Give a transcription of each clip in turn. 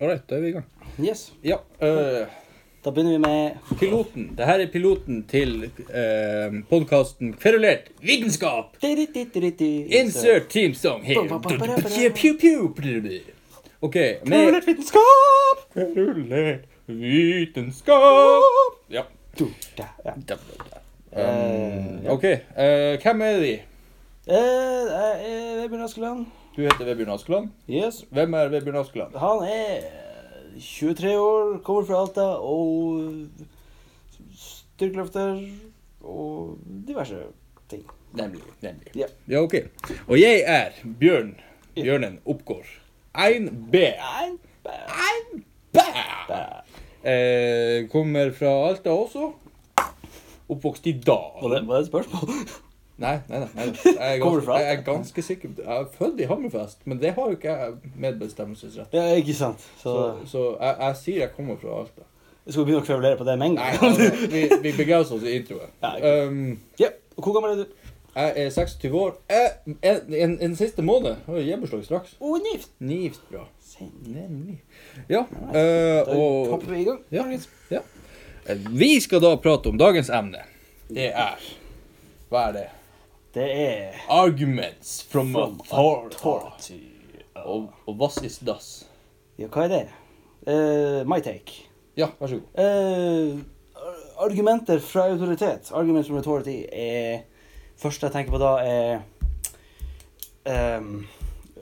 Right, da er vi i gang. Yes. Ja, øh, Da begynner vi med piloten. Det her er piloten til uh, podkasten Kverulert vitenskap. Insert team song here. Pew, pew, pew. OK. Med Kverulert vitenskap! Kverulert vitenskap. Ja. Du, da, ja. Um, OK. eh, hvem er de? Eh, jeg er Vebjørn Askeland. Du heter Vebjørn Askeland. Yes. Hvem er Vebjørn Askeland? Han er 23 år, kommer fra Alta og styrkeløfter og diverse ting. Nemlig. nemlig. Ja. Ja, OK. Og jeg er Bjørn Bjørnen Oppgård. 1B. Nei, bæ, 1B. bæ. Eh, kommer fra Alta også. Oppvokst i dag. Var det, var det et spørsmål? Nei, nei, nei. nei. Jeg er ganske, jeg er ganske sikker Jeg er født i Hammerfest, men det har jo ikke jeg medbestemmelsesrett. Ja, ikke sant. Så, Så, så jeg, jeg sier jeg kommer fra Alta. skal vi begynne å kverulere på det med en Nei, gang? altså, vi, vi begrenser oss i introen. Ja, okay. Um, ja. og Hvor gammel er du? jeg er 26 år. Jeg, en, en, en siste måned har hjemmeslag straks. Å, nift. Nivt bra. Sen. Nemlig. Ja, Nice. Da og hopper vi i gang. Ja. ja. Vi skal da prate om dagens emne. Det er Hva er det? Det er Arguments from, From authority. Og, og what is das? Ja, hva er det? Uh, my take. Ja, vær så god. Uh, argumenter fra autoritet. Arguments from authority er Første jeg tenker på da, er um,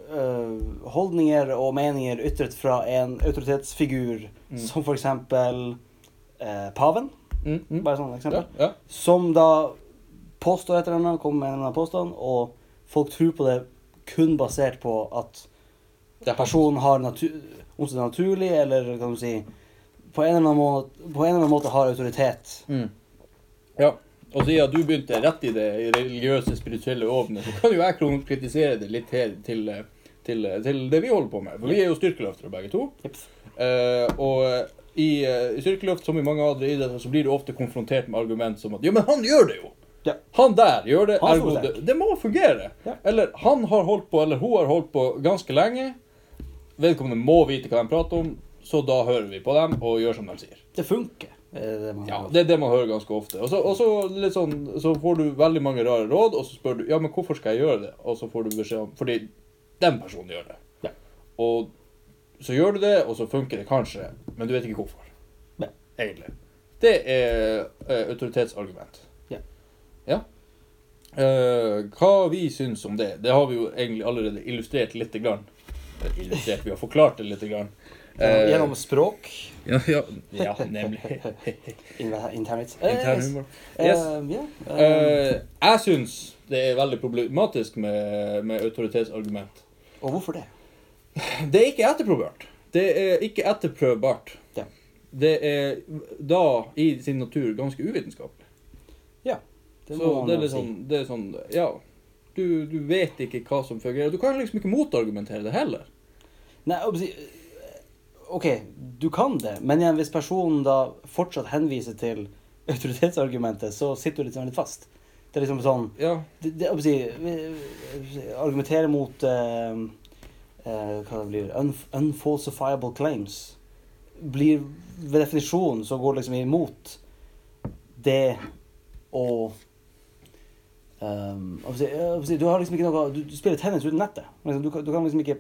uh, holdninger og meninger ytret fra en autoritetsfigur, Mm. som for eksempel paven. Mm, mm. Bare sånn eksempel. Ja, ja. Som da påstår et eller annet, kommer med en eller annen påstand, og folk tror på det kun basert på at er personen har natur, om det er naturlig, eller kan du si på en eller annen måte, eller annen måte har autoritet. Mm. Ja. Og siden du begynte rett i det religiøse, spirituelle ovnet, så kan jo jeg konkretisere det litt her til, til, til det vi holder på med. For vi er jo styrkeløftere begge to. Eh, og i, uh, i styrkeløft, som i mange andre idretter, så blir du ofte konfrontert med argument som at Ja, men han gjør det jo! Ja. Han der gjør det, er ergo det, det må fungere. Ja. Eller han har holdt på, eller hun har holdt på ganske lenge. Vedkommende må vite hva de prater om, så da hører vi på dem og gjør som de sier. Det funker. er det Ja. Det er det man hører ganske ofte. Og så, og så, litt sånn, så får du veldig mange rare råd, og så spør du ja, men hvorfor skal jeg gjøre det? Og så får du beskjed om fordi den personen gjør det. Ja. Og så gjør du det, og så funker det kanskje, men du vet ikke hvorfor. Nei. Egentlig. Det er eh, autoritetsargument. Ja. Eh, hva vi syns om det, det har vi jo egentlig allerede illustrert lite grann. Eh, Illustrert, vi har forklart det lite grann. Eh, gjennom språk. ja, ja, ja, nemlig. Internhumor. Intern yes. Uh, Eh, Yes. ja. eh, Eh, jeg syns det er veldig problematisk med, med autoritetsargument. og hvorfor det? Det er ikke etterprøvbart. Det er ikke etterprøvbart. Ja. Det er da i sin natur ganske uvitenskapelig. Det Så det er litt sånn, det er sånn Ja. Du, du vet ikke hva som fungerer. Du kan liksom ikke motargumentere det heller. Nei, si, OK, du kan det, men igjen, hvis personen da fortsatt henviser til autoritetsargumentet, så sitter du liksom litt fast. Det er liksom sånn Ja. det, det, si, Argumentere mot uh, uh, hva det blir un, unfalsifiable claims blir ved definisjon så går det liksom imot det å um, Du har liksom ikke noe Du, du spiller tennis uten nettet. Liksom, Du, du kan liksom ikke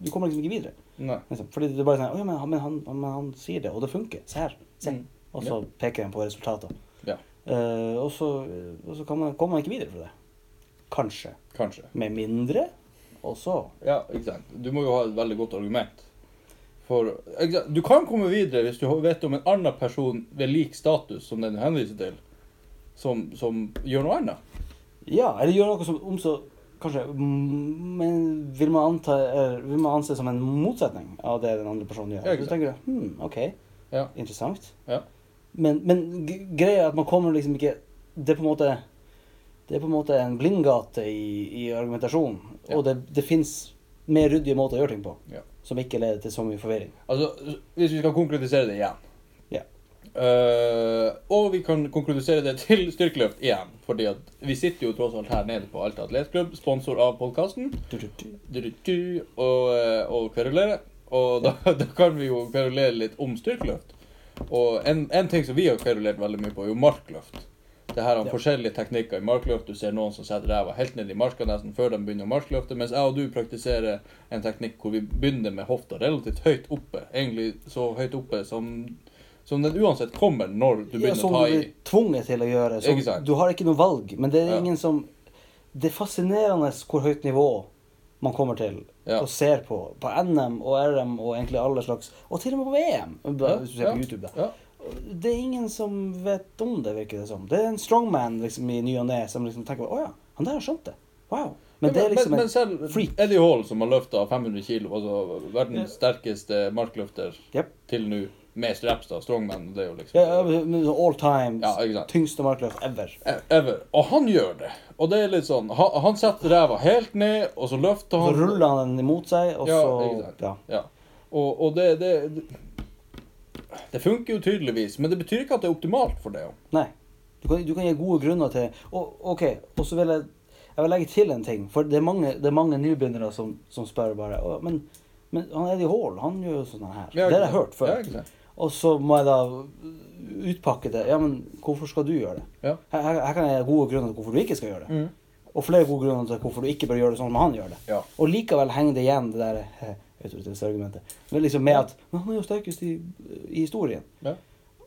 Du kommer liksom ikke videre. Liksom. Fordi er bare sånn ja, men, han- men, han, men han sier det, og det funker. Se her. Se. Mm. Og så peker han på resultater. Ja. Uh, og så, og så kan man, kommer man ikke videre fra det. Kanskje. Kanskje. Med mindre, og så Ja, ikke sant. Du må jo ha et veldig godt argument. For? Du kan komme videre hvis du vet om en annen person ved lik status som den du henviser til, som, som gjør noe annet. Ja, eller gjøre noe som om så Kanskje mm, Men vil man anta er, vil man anse som en motsetning av det den andre personen gjør? Ja, så tenker du hm, OK, Ja. interessant. Ja. Men, men greia er at man kommer liksom ikke Det er på en måte Det er på en måte en blindgate i, i argumentasjonen. Ja. Og det, det fins mer ryddige måter å gjøre ting på Ja. som ikke leder til så mye forvirring. Altså, hvis vi skal konkretisere det igjen Eh, og vi kan konkludere det til styrkeløft igjen. Fordi at vi sitter jo tross alt her nede på Alta Atletklubb, sponsor av podkasten. Og, eh, og kverulere. Og da, da kan vi jo kverulere litt om styrkeløft. Og en, en ting som vi har kverulert veldig mye på, er jo markløft. Det her er Ja. forskjellige teknikker i markløft. Du ser noen som setter ræva helt ned i marka nesten før de begynner å markløfte, mens jeg og du praktiserer en teknikk hvor vi begynner med hofta relativt høyt oppe. Egentlig så høyt oppe som, som den uansett kommer når du begynner ja, å ta i. Som du blir tvunget til å gjøre. Sant? Du har ikke noe valg. Men det er Ja. ingen som Det er fascinerende hvor høyt nivå man kommer til Ja. og ser på. På NM og RM og egentlig alle slags Og til og med på VM, Ja, hvis du ser ja, på YouTube. da. Ja. Det er ingen som vet om det, virker det som. Det er en strongman liksom, i ny og ne som liksom tenker Å ja, han der har skjønt det. Wow. Men det er liksom men, men en selv freak. Eddie Hall, som har løfta 500 kilo, altså verdens sterkeste markløfter yep. til nå, med straps, da, strongman, det er jo liksom ja, ja, All time Ja, tyngste markløft ever. Ever. Og han gjør det. Og det er litt sånn Han, han setter ræva helt ned, og så løfter han Så ruller han den imot seg, og Ja, så. Ja. Ja. Og, og det, det Det funker jo tydeligvis, men det betyr ikke at det er optimalt for det. Nei. Du kan, du kan gi gode grunner til og, OK, og så vil jeg jeg vil legge til en ting. For det er mange, det er mange nybegynnere som, som spør bare men, men han Eddie Hall, han gjør jo sånn her. Det har jeg hørt før. Og så må jeg da utpakke det. Ja, men hvorfor skal du gjøre det? Ja. Her, her her kan jeg ha gode grunner til hvorfor du ikke skal gjøre det. Mm. Og flere gode grunner til hvorfor du ikke bør gjøre det sånn som han gjør det. Ja. Og likevel henger det igjen, det der eh, autoritetsargumentet. Men liksom med at Men han er jo sterkest i, i historien. Ja.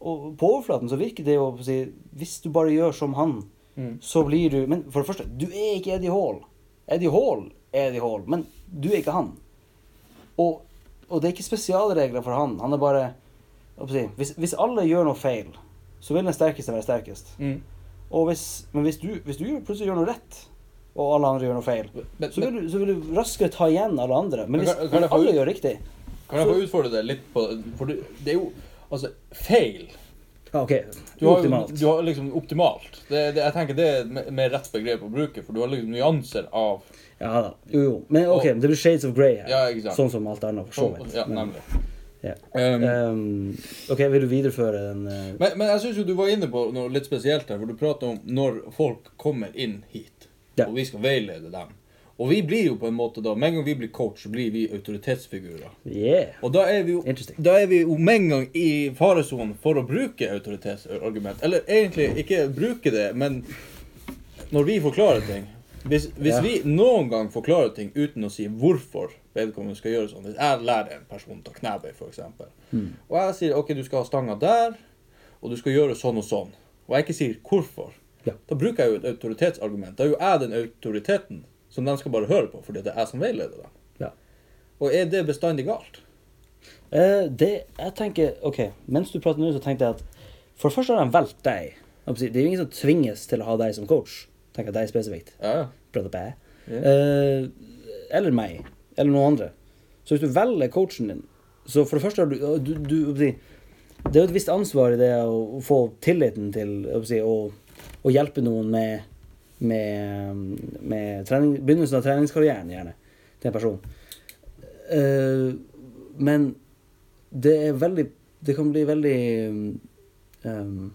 Og på overflaten så virker det jo å si Hvis du bare gjør som han, Mm. så blir du Men for det første, du er ikke Eddie Hall. Eddie Hall er Eddie Hall, men du er ikke han. Og, og det er ikke spesialregler for han. Han er bare hvis, hvis alle gjør noe feil, så vil den sterkeste være sterkest. Mm. Og hvis, men hvis du, hvis du plutselig gjør noe rett, og alle andre gjør noe feil, Men, så vil, du, så vil du raskere ta igjen alle andre. Men hvis men alle ut- gjør riktig kan jeg få utfordre deg litt på For det, det er jo Altså, feil ja, OK. Du har, Optimalt. du har liksom optimalt. Det, det, jeg tenker det er et mer- rett begrep å bruke, for du har liksom nyanser av Ja da. Jo, jo. Men OK, det blir shades of grey her. Ja. Sånn som alt annet, for så Sånn, vidt. ja, nemlig. Ja. Um, OK, vil du videreføre den uh... men, men jeg syns du var inne på noe litt spesielt her, for du prater om når folk kommer inn hit, Ja. og vi skal veilede dem. Og vi blir jo på en måte da, Med en gang vi blir coach, så blir vi autoritetsfigurer. Yeah. Og da er vi jo da er vi jo med en gang i faresonen for å bruke autoritetsargument. Eller egentlig ikke bruke det, men når vi forklarer ting Hvis, hvis vi noen gang forklarer ting uten å si hvorfor vedkommende skal gjøre sånn Hvis jeg lærer en person ta knebøy, f.eks., Mm. og jeg sier OK, du skal ha stanga der, og du skal gjøre sånn og sånn, og jeg ikke sier hvorfor, Ja. da bruker jeg jo et autoritetsargument. Da er jo jeg den autoriteten som de skal bare høre på, fordi det er jeg som veileder dem. Ja. Og er det bestandig galt? Eh, det, jeg tenker, ok, Mens du prater nå, så tenkte jeg at for det første har de valgt deg. Å Det er jo ingen som tvinges til å ha deg som coach. Tenker deg spesifikt. Ja, på jeg. Ja. Eh, eller meg. Eller noen andre. Så hvis du velger coachen din, så for det første har du, du, du Det er jo et visst ansvar i det å, få tilliten til å, å, hjelpe noen med, med, med trening, begynnelsen av treningskarrieren, gjerne, til en person. Uh, men det er veldig Det kan bli veldig um,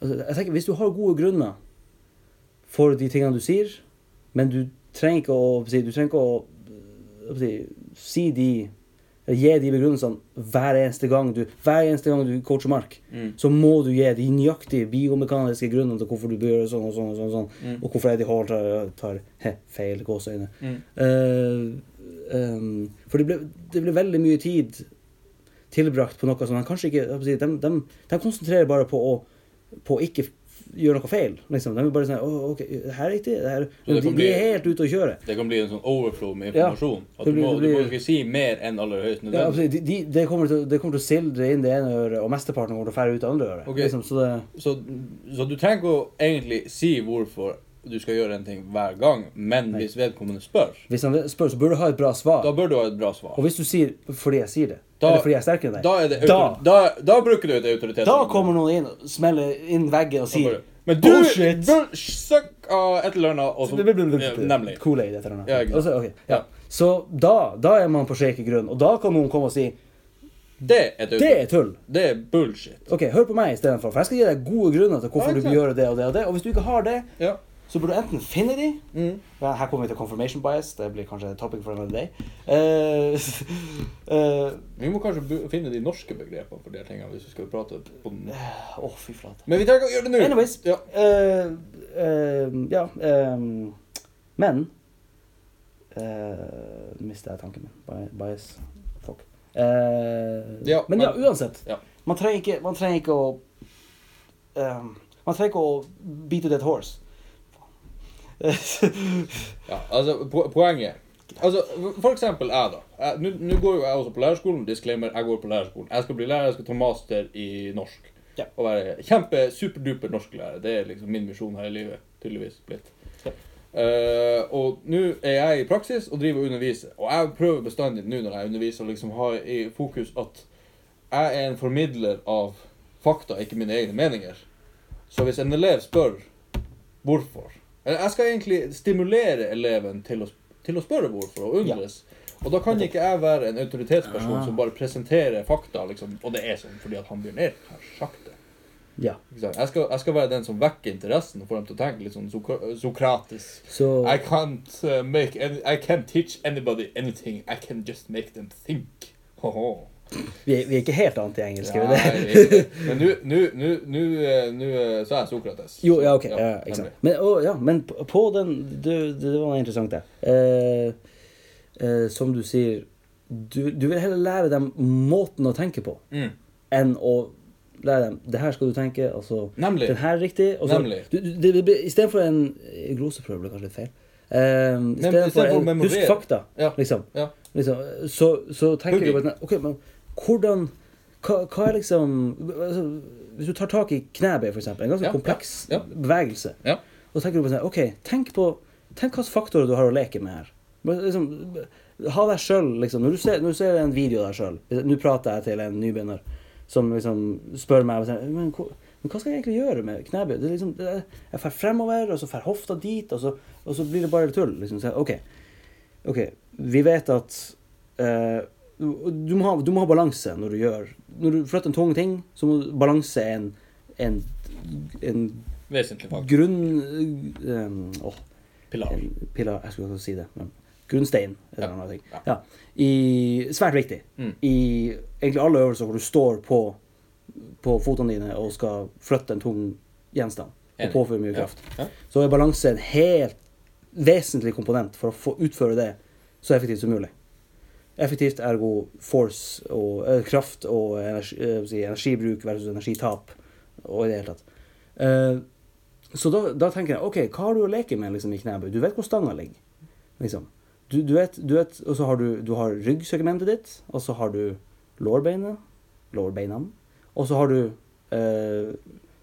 altså, Jeg tenker Hvis du har gode grunner for de tingene du sier, men du trenger ikke å Du trenger ikke å å si, si de eller Gi de begrunnelsene hver eneste gang du Hver eneste gang du coacher Mark, Mm. så må du gi de nøyaktige biomekaniske grunnene til hvorfor du bør gjøre sånn og sånn og sånn, sånn Mm. og hvorfor Eddie Hall tar, tar he, feil gåseøyne. Mm. Uh, um, for det ble, det ble veldig mye tid tilbrakt på noe som de kanskje ikke de, de, de konsentrerer bare på å, på ikke gjøre noe feil. Liksom. De er bare sånn oh, OK, det her er riktig. Det her. Det De, bli, de er helt ute å kjøre. Det kan bli en sånn overflow med Ja. informasjon. At Det du, må, blir- det du må ikke si mer enn aller høyest Ja, nødvendig. absolutt. de, de, det, kommer til, kommer til å sildre inn det ene øret, og mesteparten kommer til å fære ut det andre øret. Okay. Liksom, så det, Så, så du trenger ikke å egentlig si hvorfor du skal gjøre en ting hver gang, men Nei. hvis vedkommende spør, hvis han spør, så bør du ha et bra svar. da bør du ha et bra svar. Og hvis du sier 'fordi jeg sier det', Da- eller 'fordi jeg er sterkere enn deg', Da, er det da, da, da bruker du et autoritetsargument. da kommer noen inn og smeller inn veggen og sier Men du Bullshit! bør suck av et eller annet, og så ja, Nemlig. Kool-Aid, et eller annet. Ja, sant. Altså, ja. Så da, da er man på shaky grunn, og da kan noen komme og si Det er et det er tull. Det er bullshit. Ok, hør på meg istedenfor, for jeg skal gi deg gode grunner til hvorfor Ja, du bør gjøre det og det og det. Og hvis du ikke har det, Ja. Så burde du enten finne de Mm. ja, Her kommer vi til confirmation bias. Det blir kanskje topic for another day. Uh, uh, Vi må kanskje finne de norske begrepene for de her tingene hvis vi skal prate på den. Å, fy flate. Men vi trenger ikke å gjøre det nå. Anyways. Ja. Uh, ja um, Men uh, Mista jeg tanken min. Bias. Fuck. Eh, Ja, men ja, uansett. Ja. Man trenger ikke, man trenger ikke å ehm, Man trenger ikke å beat to dead horse. Ja, altså, po poenget Altså, For eksempel jeg, da. Nå går jo jeg også på lærerskolen. Disclaimer, jeg går på lærerskolen. Jeg skal bli lærer, jeg skal ta master i norsk. Ja. Og være kjempe, superduper norsklærer. Det er liksom min misjon her i livet. Tydeligvis blitt. Ja. Eh, og nå er jeg i praksis og driver og underviser. Og jeg prøver bestandig nå når jeg underviser, å liksom ha i fokus at jeg er en formidler av fakta, ikke mine egne meninger. Så hvis en elev spør hvorfor Jeg skal egentlig stimulere eleven til å, til å spørre hvorfor, og undres. Og da kan ikke jeg være en autoritetsperson ja. som bare presenterer fakta, liksom, og det er sånn fordi at han Bjørn Erik har sagt det. ja. Jeg skal, jeg skal være den som vekker interessen og får dem til å tenke litt sånn sokra- sokratisk. Så I can't uh, make any, I can't teach anybody anything. I can just make them think. Hoho. Vi, er- vi er ikke helt anti-engelske. Men nå- eh, eh, så er jeg Sokrates. Jo, ja, ok. Ja, Ja. Men, å, ja, men på på den Det, det var interessant, det. Eh, eh, som du sier du, du vil heller lære dem måten å tenke på, Mm. enn å lære dem det her skal du tenke, altså Nemlig. Den her er riktig. Og så, Nemlig. du, du, Istedenfor en gloseprøve ble kanskje litt feil. Eh, Istedenfor en husk fakta, Ja. liksom. Ja. liksom så, så tenker Hugging. du bare sånn, OK, men hvordan hva, hva er liksom altså, Hvis du tar tak i knebøy, eksempel, en ganske Ja, kompleks ja, ja. bevegelse, og tenker du på sånn OK, tenk på Tenk hvilke faktorer du har å leke med her. Liksom, ha deg sjøl, liksom. Når du, ser, når du ser en video av deg sjøl Nå prater jeg til en nybegynner som liksom spør meg men, hva- men hva skal jeg egentlig gjøre med knebøy? Det liksom, jeg fer fremover, og så fer hofta dit, og så, og så blir det bare tull. Liksom. Så, OK, ok, vi vet at eh, du, må ha, du må ha balanse når du gjør Når du flytter en tung ting, så må balanse en, en, en Vesentlig faktor. grunn... Um, oh, Pilar. en pilar Jeg skulle ikke si det, men grunnstein. Eller Ja. noe ting. Ja. I, svært viktig. Mm. I egentlig alle øvelser hvor du står på, på fotene dine og skal flytte en tung gjenstand og påføre mye kraft, Ja. så er balanse en helt vesentlig komponent for å få utføre det så effektivt som mulig. Effektivt ergo force og eh, kraft og energi, eh, energibruk versus energitap og i det hele tatt. Eh, så da, da tenker jeg OK, hva har du å leke med liksom, i knebøy? Du vet hvor stanga ligger. Liksom. Du, du vet, du vet, og så har du, du har ryggsegmentet ditt, og så har du lårbeinet, lårbeina, og så har du eh,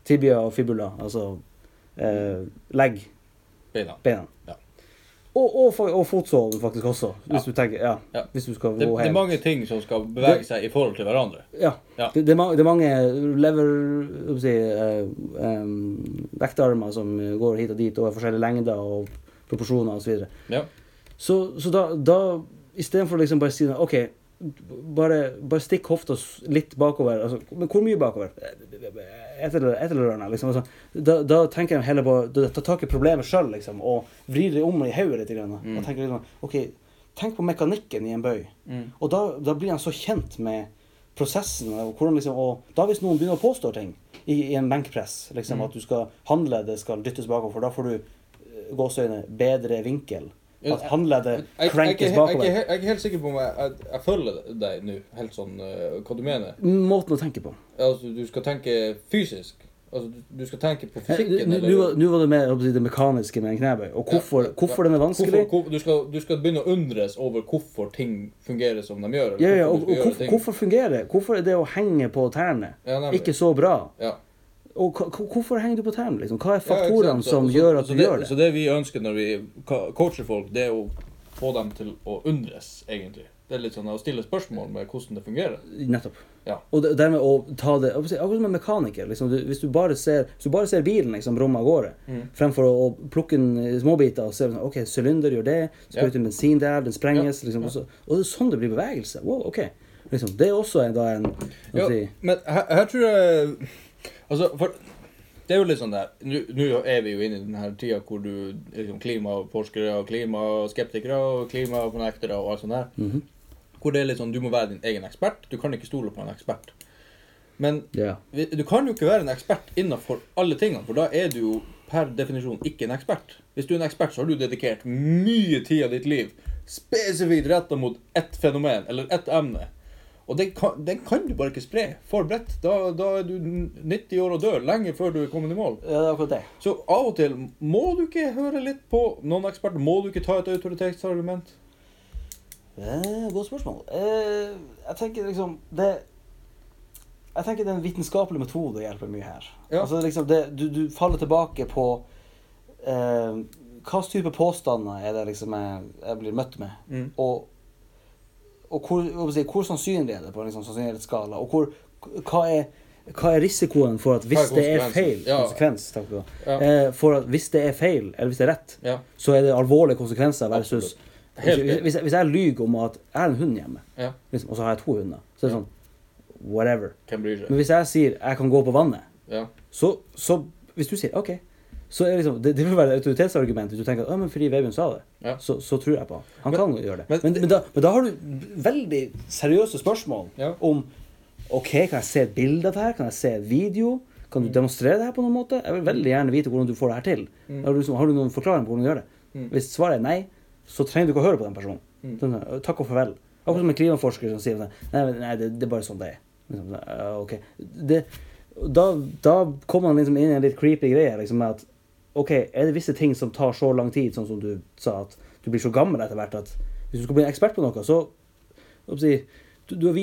tibia og fibula, altså eh, legg, Beina. beina. Og, og, og fotsålen faktisk også, hvis Ja. du tenker, ja, Ja. hvis du skal Det, gå det er mange ting som skal bevege seg i forhold til hverandre. Ja. Ja. Det, det, er mange, er lever, si, eh, em, vektarmer som går hit og dit og er forskjellige lengder og proporsjoner osv. Ja. Så, så da, da istedenfor liksom bare si OK, bare, bare stikk hofta litt bakover. Altså, men hvor mye bakover? Et eller, et eller annet. Liksom. Altså, da, da tenker jeg heller på å ta tak i problemet sjøl liksom, og vri det om i hodet litt. Grann. Mm. Og tenker liksom, okay, tenk på mekanikken i en bøy. Mm. Og da, da blir han så kjent med prosessen. Og, hvordan liksom, og da hvis noen begynner å påstå ting i, i en benkpress, liksom, Mm. at du skal handle, det skal dyttes bakover, for da får du eh, gåseøyne bedre vinkel. At Jeg, jeg, jeg, crankes jeg, jeg, bakover. jeg er helt sikker på om jeg, jeg, jeg følger deg nå, helt sånn uh, hva du mener. Måten å tenke på. Altså, du skal tenke fysisk. Altså, du, skal tenke på Eh, fysikken, Nå var- var det mer jeg si, det mekaniske med en knebøy, og hvorfor, Ja, hvorfor den er vanskelig. Hvorfor, hvor, du, skal, du skal begynne å undres over hvorfor ting fungerer som de gjør. Ja, ja, hvorfor og, og hvorfor, fungerer det? Hvorfor er det å henge på tærne Ja, ikke så bra? Ja. Og hvorfor henger du på tærne? Liksom? Hva er faktorene ja, som så- gjør at du du gjør det? Så det vi ønsker når vi coacher folk, det er å få dem til å undres, egentlig. Det er litt sånn å stille spørsmål med hvordan det fungerer. Nettopp. Ja. Og dermed å ta det Akkurat som en mekaniker. Liksom, du, hvis, du bare ser, du bare ser bilen liksom, brumme av gårde, Mm. fremfor å, plukke den i småbiter og se sånn, OK, sylinder gjør det, sprøyte ja. bensin der, den sprenges. Ja, Liksom. Og, så, og det er sånn det blir bevegelse. Wow, OK. Liksom, det er også en, da en Ja, si, men her, her tror jeg Altså, for det er jo litt sånn der Nå er vi jo inne i den her tida hvor du liksom klimaforskere og klimaskeptikere og klimafornektere og alt sånt der. Mhm. Hvor det er litt sånn du må være din egen ekspert. Du kan ikke stole på en ekspert. Men yeah. du kan jo ikke være en ekspert innenfor alle tingene, for da er du jo per definisjon ikke en ekspert. Hvis du er en ekspert, så har du dedikert mye tid av ditt liv spesifikt retta mot ett fenomen eller ett emne. Og den kan, den kan du bare ikke spre for bredt. Da, da er du 90 år og dør, lenge før du er kommet i mål. ja, det er akkurat det. Så av og til må du ikke høre litt på noen eksperter. Må du ikke ta et autoritetsargument? Eh, godt spørsmål. Eh, jeg tenker liksom det Jeg tenker den vitenskapelige metode hjelper mye her. Ja. Altså liksom det, du, du faller tilbake på eh, hva slags type påstander er det liksom jeg, jeg blir møtt med. Mm. Og, og hvor, hvor sannsynlig er det på en liksom, sannsynlighetsskala? Og hvor, hva, er, hva er risikoen for at hvis det er feil Ja. Konsekvens, takk. Ja. Eh, for at hvis det er feil, eller hvis det er rett, Ja. så er det alvorlige konsekvenser versus Helt hvis, hvis, jeg- hvis jeg lyver om at jeg har en hund hjemme, liksom, og så har jeg to hunder, så er det sånn Whatever. Men hvis jeg sier jeg kan gå på vannet, Ja. så, så hvis du sier OK, så er liksom, det, det vil være et autoritetsargument hvis du tenker at ja, men fordi Vebjørn sa det, Ja. så, så tror jeg på han. Han Men- kan gjøre det. men Men, men, da, men da har du veldig seriøse spørsmål Ja. om OK, kan jeg se et bilde av det her? Kan jeg se en video? Kan du Mm. demonstrere det her på noen måte? Jeg vil veldig gjerne vite hvordan du får det her til. Mm. Har, du, liksom- har du noen forklaring på hvordan du gjør det? Mm. Hvis svaret er nei, så trenger du ikke å høre på den personen. Mm. Sånn, takk og farvel. Akkurat som en klimaforsker som sier sånn, nei, nei det, det er bare sånn det er. Liksom, ok. det, da, da kommer man liksom inn i en litt creepy greie liksom, med at OK, er det visse ting som tar så lang tid, sånn som du sa, at du blir så gammel etter hvert at hvis du skal bli en ekspert på noe, så si, du, du,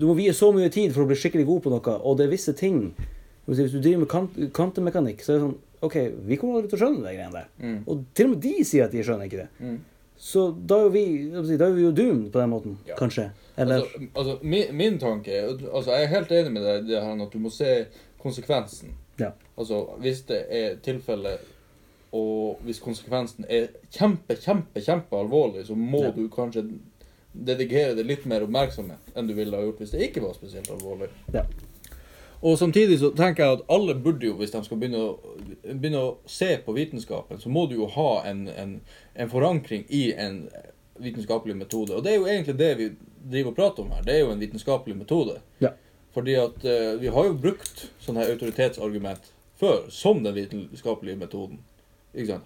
du må vie så mye tid for å bli skikkelig god på noe, og det er visse ting si, Hvis du driver med kant, kvantemekanikk, så er det sånn OK, vi kommer aldri til å skjønne de greiene der. Mm. Og til og med de sier at de skjønner ikke det. Mm. Så da er vi, da er vi jo doomed på den måten, Ja. kanskje. Eller Altså, altså min, min tanke altså Jeg er helt enig med deg i det her at du må se konsekvensen. Ja. Altså hvis det er tilfelle og hvis konsekvensen er kjempe, kjempe, kjempe alvorlig, så må Ja. du kanskje dedikere det litt mer oppmerksomhet enn du ville ha gjort hvis det ikke var spesielt alvorlig. Ja. Og samtidig så tenker jeg at alle burde jo, hvis de skal begynne å, begynne å se på vitenskapen, så må du jo ha en, en, en forankring i en vitenskapelig metode. Og det er jo egentlig det vi driver og prater om her. Det er jo en vitenskapelig metode. Ja. Fordi at uh, vi har jo brukt sånne her autoritetsargument før som den vitenskapelige metoden.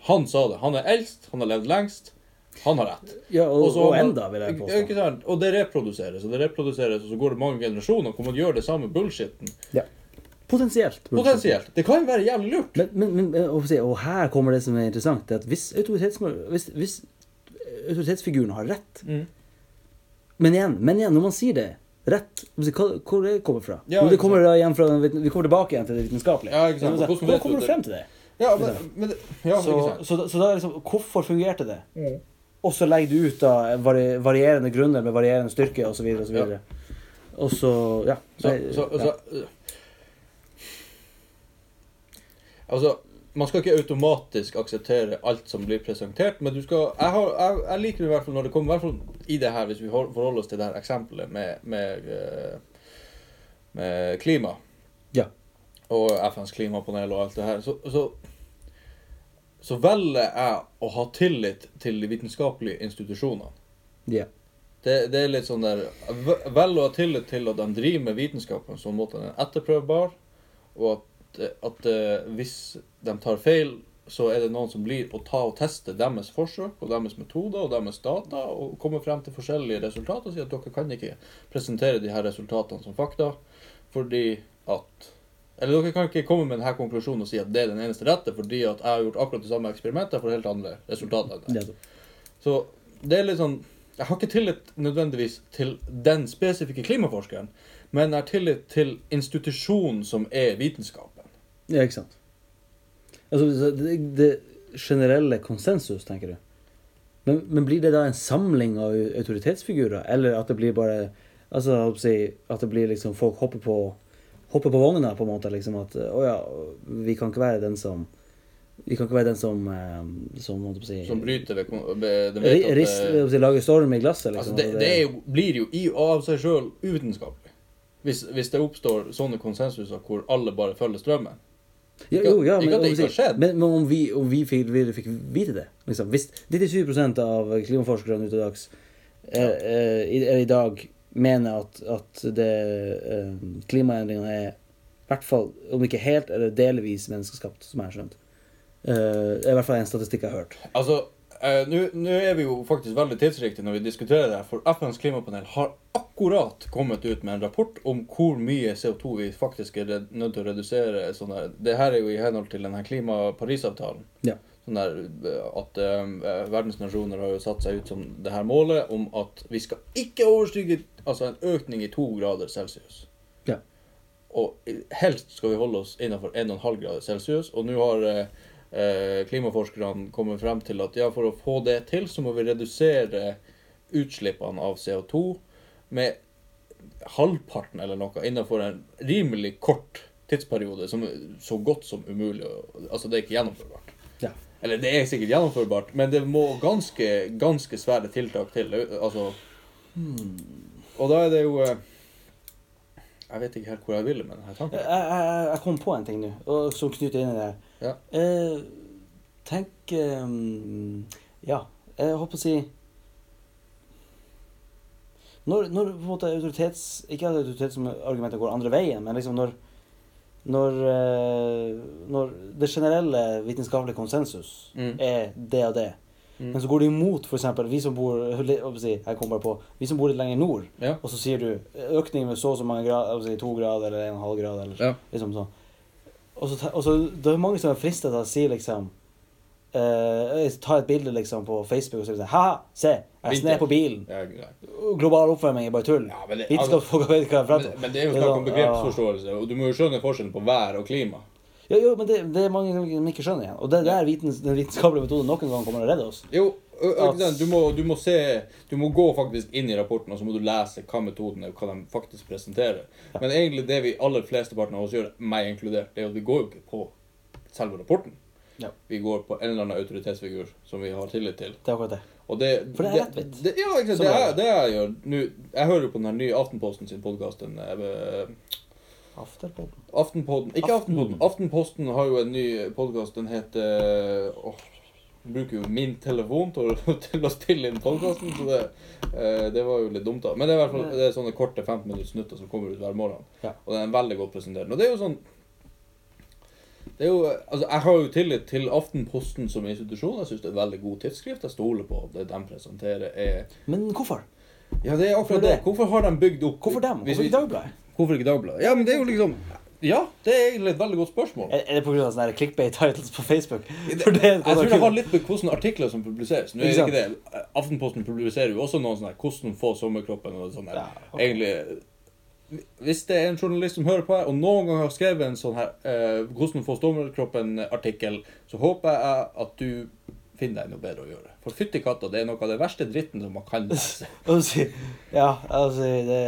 Han sa det. Han er eldst, han har levd lengst. Han har rett. Ja, og, så og enda, vil jeg påstå. Og det reproduseres, og det reproduseres, og så går det mange generasjoner hvor man gjør det samme bullshitten. Potensielt. Potensielt. Det kan være jævlig lurt. Men, men, men og, her kommer det som er interessant. det at Hvis, autoritets, hvis, hvis autoritetsfiguren har rett Mm. Men igjen, men igjen, når man sier det rett, hvor det kommer fra? Ja, Jo, det kommer fra, vi kommer tilbake igjen til det vitenskapelige. Ja, Hvordan vet Hvordan kommer du frem til det? Ja, men, men det- ja, så, så, så da er liksom, hvorfor fungerte det? Mm. Og så legger du ut da vari, varierende grunner med varierende styrke osv. Og, så videre. og så Ja. Så, det- så, ja. så. Altså, man skal ikke automatisk akseptere alt som blir presentert, men du skal Jeg, har, jeg, jeg liker det i hvert fall når det kommer i hvert fall i det her, hvis vi forholder oss til det her eksempelet med, med, øh, med klima. Ja. Og FNs klimapanel og alt det her. Så, så, velger jeg å ha tillit til de vitenskapelige institusjonene. ja. Det, det er litt sånn der v- Vel å ha tillit til at de driver med vitenskap på en sånn måte at den er etterprøvbar, og at, at eh, hvis de tar feil, så er det noen som blir å ta og teste deres forsøk og deres metoder og deres data og komme frem til forskjellige resultater og si at dere kan ikke presentere de her resultatene som fakta fordi at Eller dere kan ikke komme med denne konklusjonen og si at det er den eneste rette, fordi at jeg har gjort akkurat det samme eksperimentet for helt andre resultater. enn det. Så det er litt sånn Jeg har ikke tillit nødvendigvis til den spesifikke klimaforskeren, men jeg har tillit til institusjonen som er vitenskapen. Ja, ikke sant. Altså, det, det generelle konsensus, tenker du. Men, men blir det da en samling av autoritetsfigurer, eller at det blir bare Altså, jeg på å si, at det blir liksom folk hopper på Hopper på vogna, på en måte, liksom at Å ja, vi kan ikke være den som Vi kan ikke være den som eh, Som, si Som bryter ved, ved det ri- rist, at, å si, Lager storm i glasset, altså liksom. det, det er jo, blir jo i og av seg sjøl uvitenskapelig. Hvis, hvis det oppstår sånne konsensuser hvor alle bare følger strømmen. Ja, jo, ja, Ikke men, at det ikke har skjedd. men, men om vi, om vi fikk, vi fikk vite det liksom, Hvis 97 av klimaforskerne ute i dags er, er, er i dag mener at, at det, eh, klimaendringene er i hvert fall, om ikke helt eller delvis menneskeskapt, som jeg har skjønt. Eh, det er i hvert fall en statistikk jeg har hørt. Altså, eh, nå er vi jo faktisk veldig tidsriktige når vi diskuterer det, for FNs klimapanel har akkurat kommet ut med en rapport om hvor mye CO2 vi faktisk er nødt til å redusere. Sånn. Det her er jo i henhold til denne klima-Parisavtalen. Ja. Sånn der, eh, at uh, verdens nasjoner har jo satt seg ut som det her målet om at vi skal ikke overstige altså en økning i to grader celsius. Ja. Og helst skal vi holde oss innenfor 1,5 grader celsius. Og nå har eh, klimaforskerne kommet frem til at ja, for å få det til, så må vi redusere utslippene av CO2 med halvparten eller noe innenfor en rimelig kort tidsperiode, som er så godt som umulig. Altså, det er ikke gjennomførbart. Ja. Eller det er sikkert gjennomførbart, men det må ganske, ganske svære tiltak til. Altså Og da er det jo Jeg vet ikke helt hvor jeg ville med denne Jeg, tanken. jeg, jeg kom på en ting nå, som knytter inn i det. Ja. Eh, tenk um, Ja, jeg håper å si Når, når på en måte autoritets... Ikke at autoritetsargumentet går andre veien, men liksom når når, eh, når det generelle vitenskapelige konsensus Mm. er det og det, Mm. men så går det imot f.eks. vi som bor jeg kom bare på, vi som bor litt lenger nord, Ja. og så sier du økning med så og så mange grader, to grader eller en halv grad, eller Ja. liksom sånn. Og så, og så det er mange som er fristet til å si liksom uh, Ta et bilde liksom på Facebook og si sånn Ha-ha, se! Jeg sned på bilen. Global oppvarming er bare tull. Ja, men det- altså, Men, men det er jo snakk om begrepsforståelse, og du må jo skjønne forskjellen på vær og klima. Ja, jo, men det, det er mange som ikke skjønner igjen. Og det er der vitens, den vitenskapelige metoden noen gang kommer å redde oss. Jo, du må, du må se Du må gå faktisk inn i rapporten, og så må du lese hva metoden er, og hva de faktisk presenterer. Men egentlig det vi aller fleste partene av oss gjør, meg inkludert, det er at vi går jo ikke på selve rapporten. Ja. Vi går på en eller annen autoritetsfigur som vi har tillit til. Det er akkurat det. Det, For det er lettvint. det- Ja, ikke Det, er det jeg gjør nå Jeg hører jo på den nye Aftenposten sin podkast. Afterpodden. Aftenpodden Ikke Aften- Aftenpodden. Aftenposten har jo en ny podkast. Den heter åh, bruker jo min telefon til, til å spille inn podkasten, så det, eh, det var jo litt dumt, da. Men det er i hvert fall det er sånne korte 15 minutter snutter som kommer ut hver morgen. Ja. Og den er veldig godt presentert. Og det er jo sånn det er jo, altså Jeg har jo tillit til Aftenposten som institusjon. Jeg syns det er veldig god tidsskrift. Jeg stoler på det de presenterer, er Men hvorfor? Ja, det er akkurat det. Hvorfor har de bygd opp Hvorfor dem? Hvorfor ikke Dagbladet? Hvorfor ikke Dagbladet? Ja, men det er jo liksom Ja, det er egentlig et veldig godt spørsmål. Er, er det pga. sånne clickbait titles på Facebook? Det- det Jeg tror det har litt med hvilke artikler som publiseres. Nå er det Ikke det. Aftenposten publiserer jo også noen sånne 'Hvordan få sommerkroppen' og sånn. Ja, okay. Egentlig Hvis det er en journalist som hører på her, og noen gang har skrevet en sånn her eh, 'Hvordan få sommerkroppen'-artikkel, så håper jeg at du finner deg noe bedre å gjøre. For fytti katta, det er noe av det verste dritten som man kan lese. Ja, altså det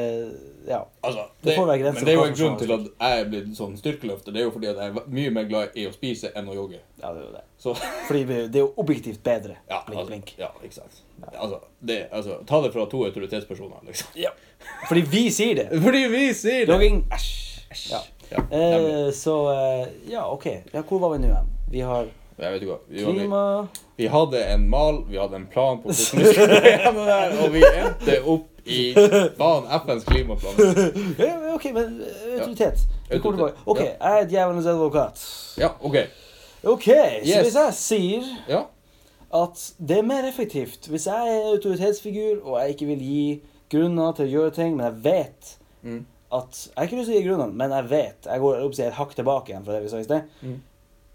Ja. Altså, Det får være grenser men det er jo en grunn til at jeg er blitt sånn styrkeløfter. Det er jo fordi at jeg er mye mer glad i å spise enn å jogge. ja, det er jo det. Så Fordi det er jo objektivt bedre. ja, Blink, altså, blink. ja ikke sant. Altså, det, altså, ta det fra to autoritetspersoner, liksom. Ja. Fordi vi sier det. Fordi vi sier det! Jogging Æsj. Ja. Ja. Eh, så eh, Ja, OK. Ja, hvor var vi nå igjen? Vi har jeg vet ikke hva. Vi, klima vi hadde en mal, vi hadde en plan på hvordan vi skulle gjennom det her, og vi endte opp i faen FNs klimaplan. OK, men eh, autoritet. Vi kommer tilbake. OK, jeg er djevelens advokat. Ja, OK. OK, så hvis jeg sier Ja. at det er mer effektivt hvis jeg er autoritetsfigur og jeg ikke vil gi grunner til å gjøre ting, men jeg vet Mm. at Jeg har ikke lyst til å gi grunnene, men jeg vet Jeg går opp, et hakk tilbake igjen fra det vi sa i sted. Mm.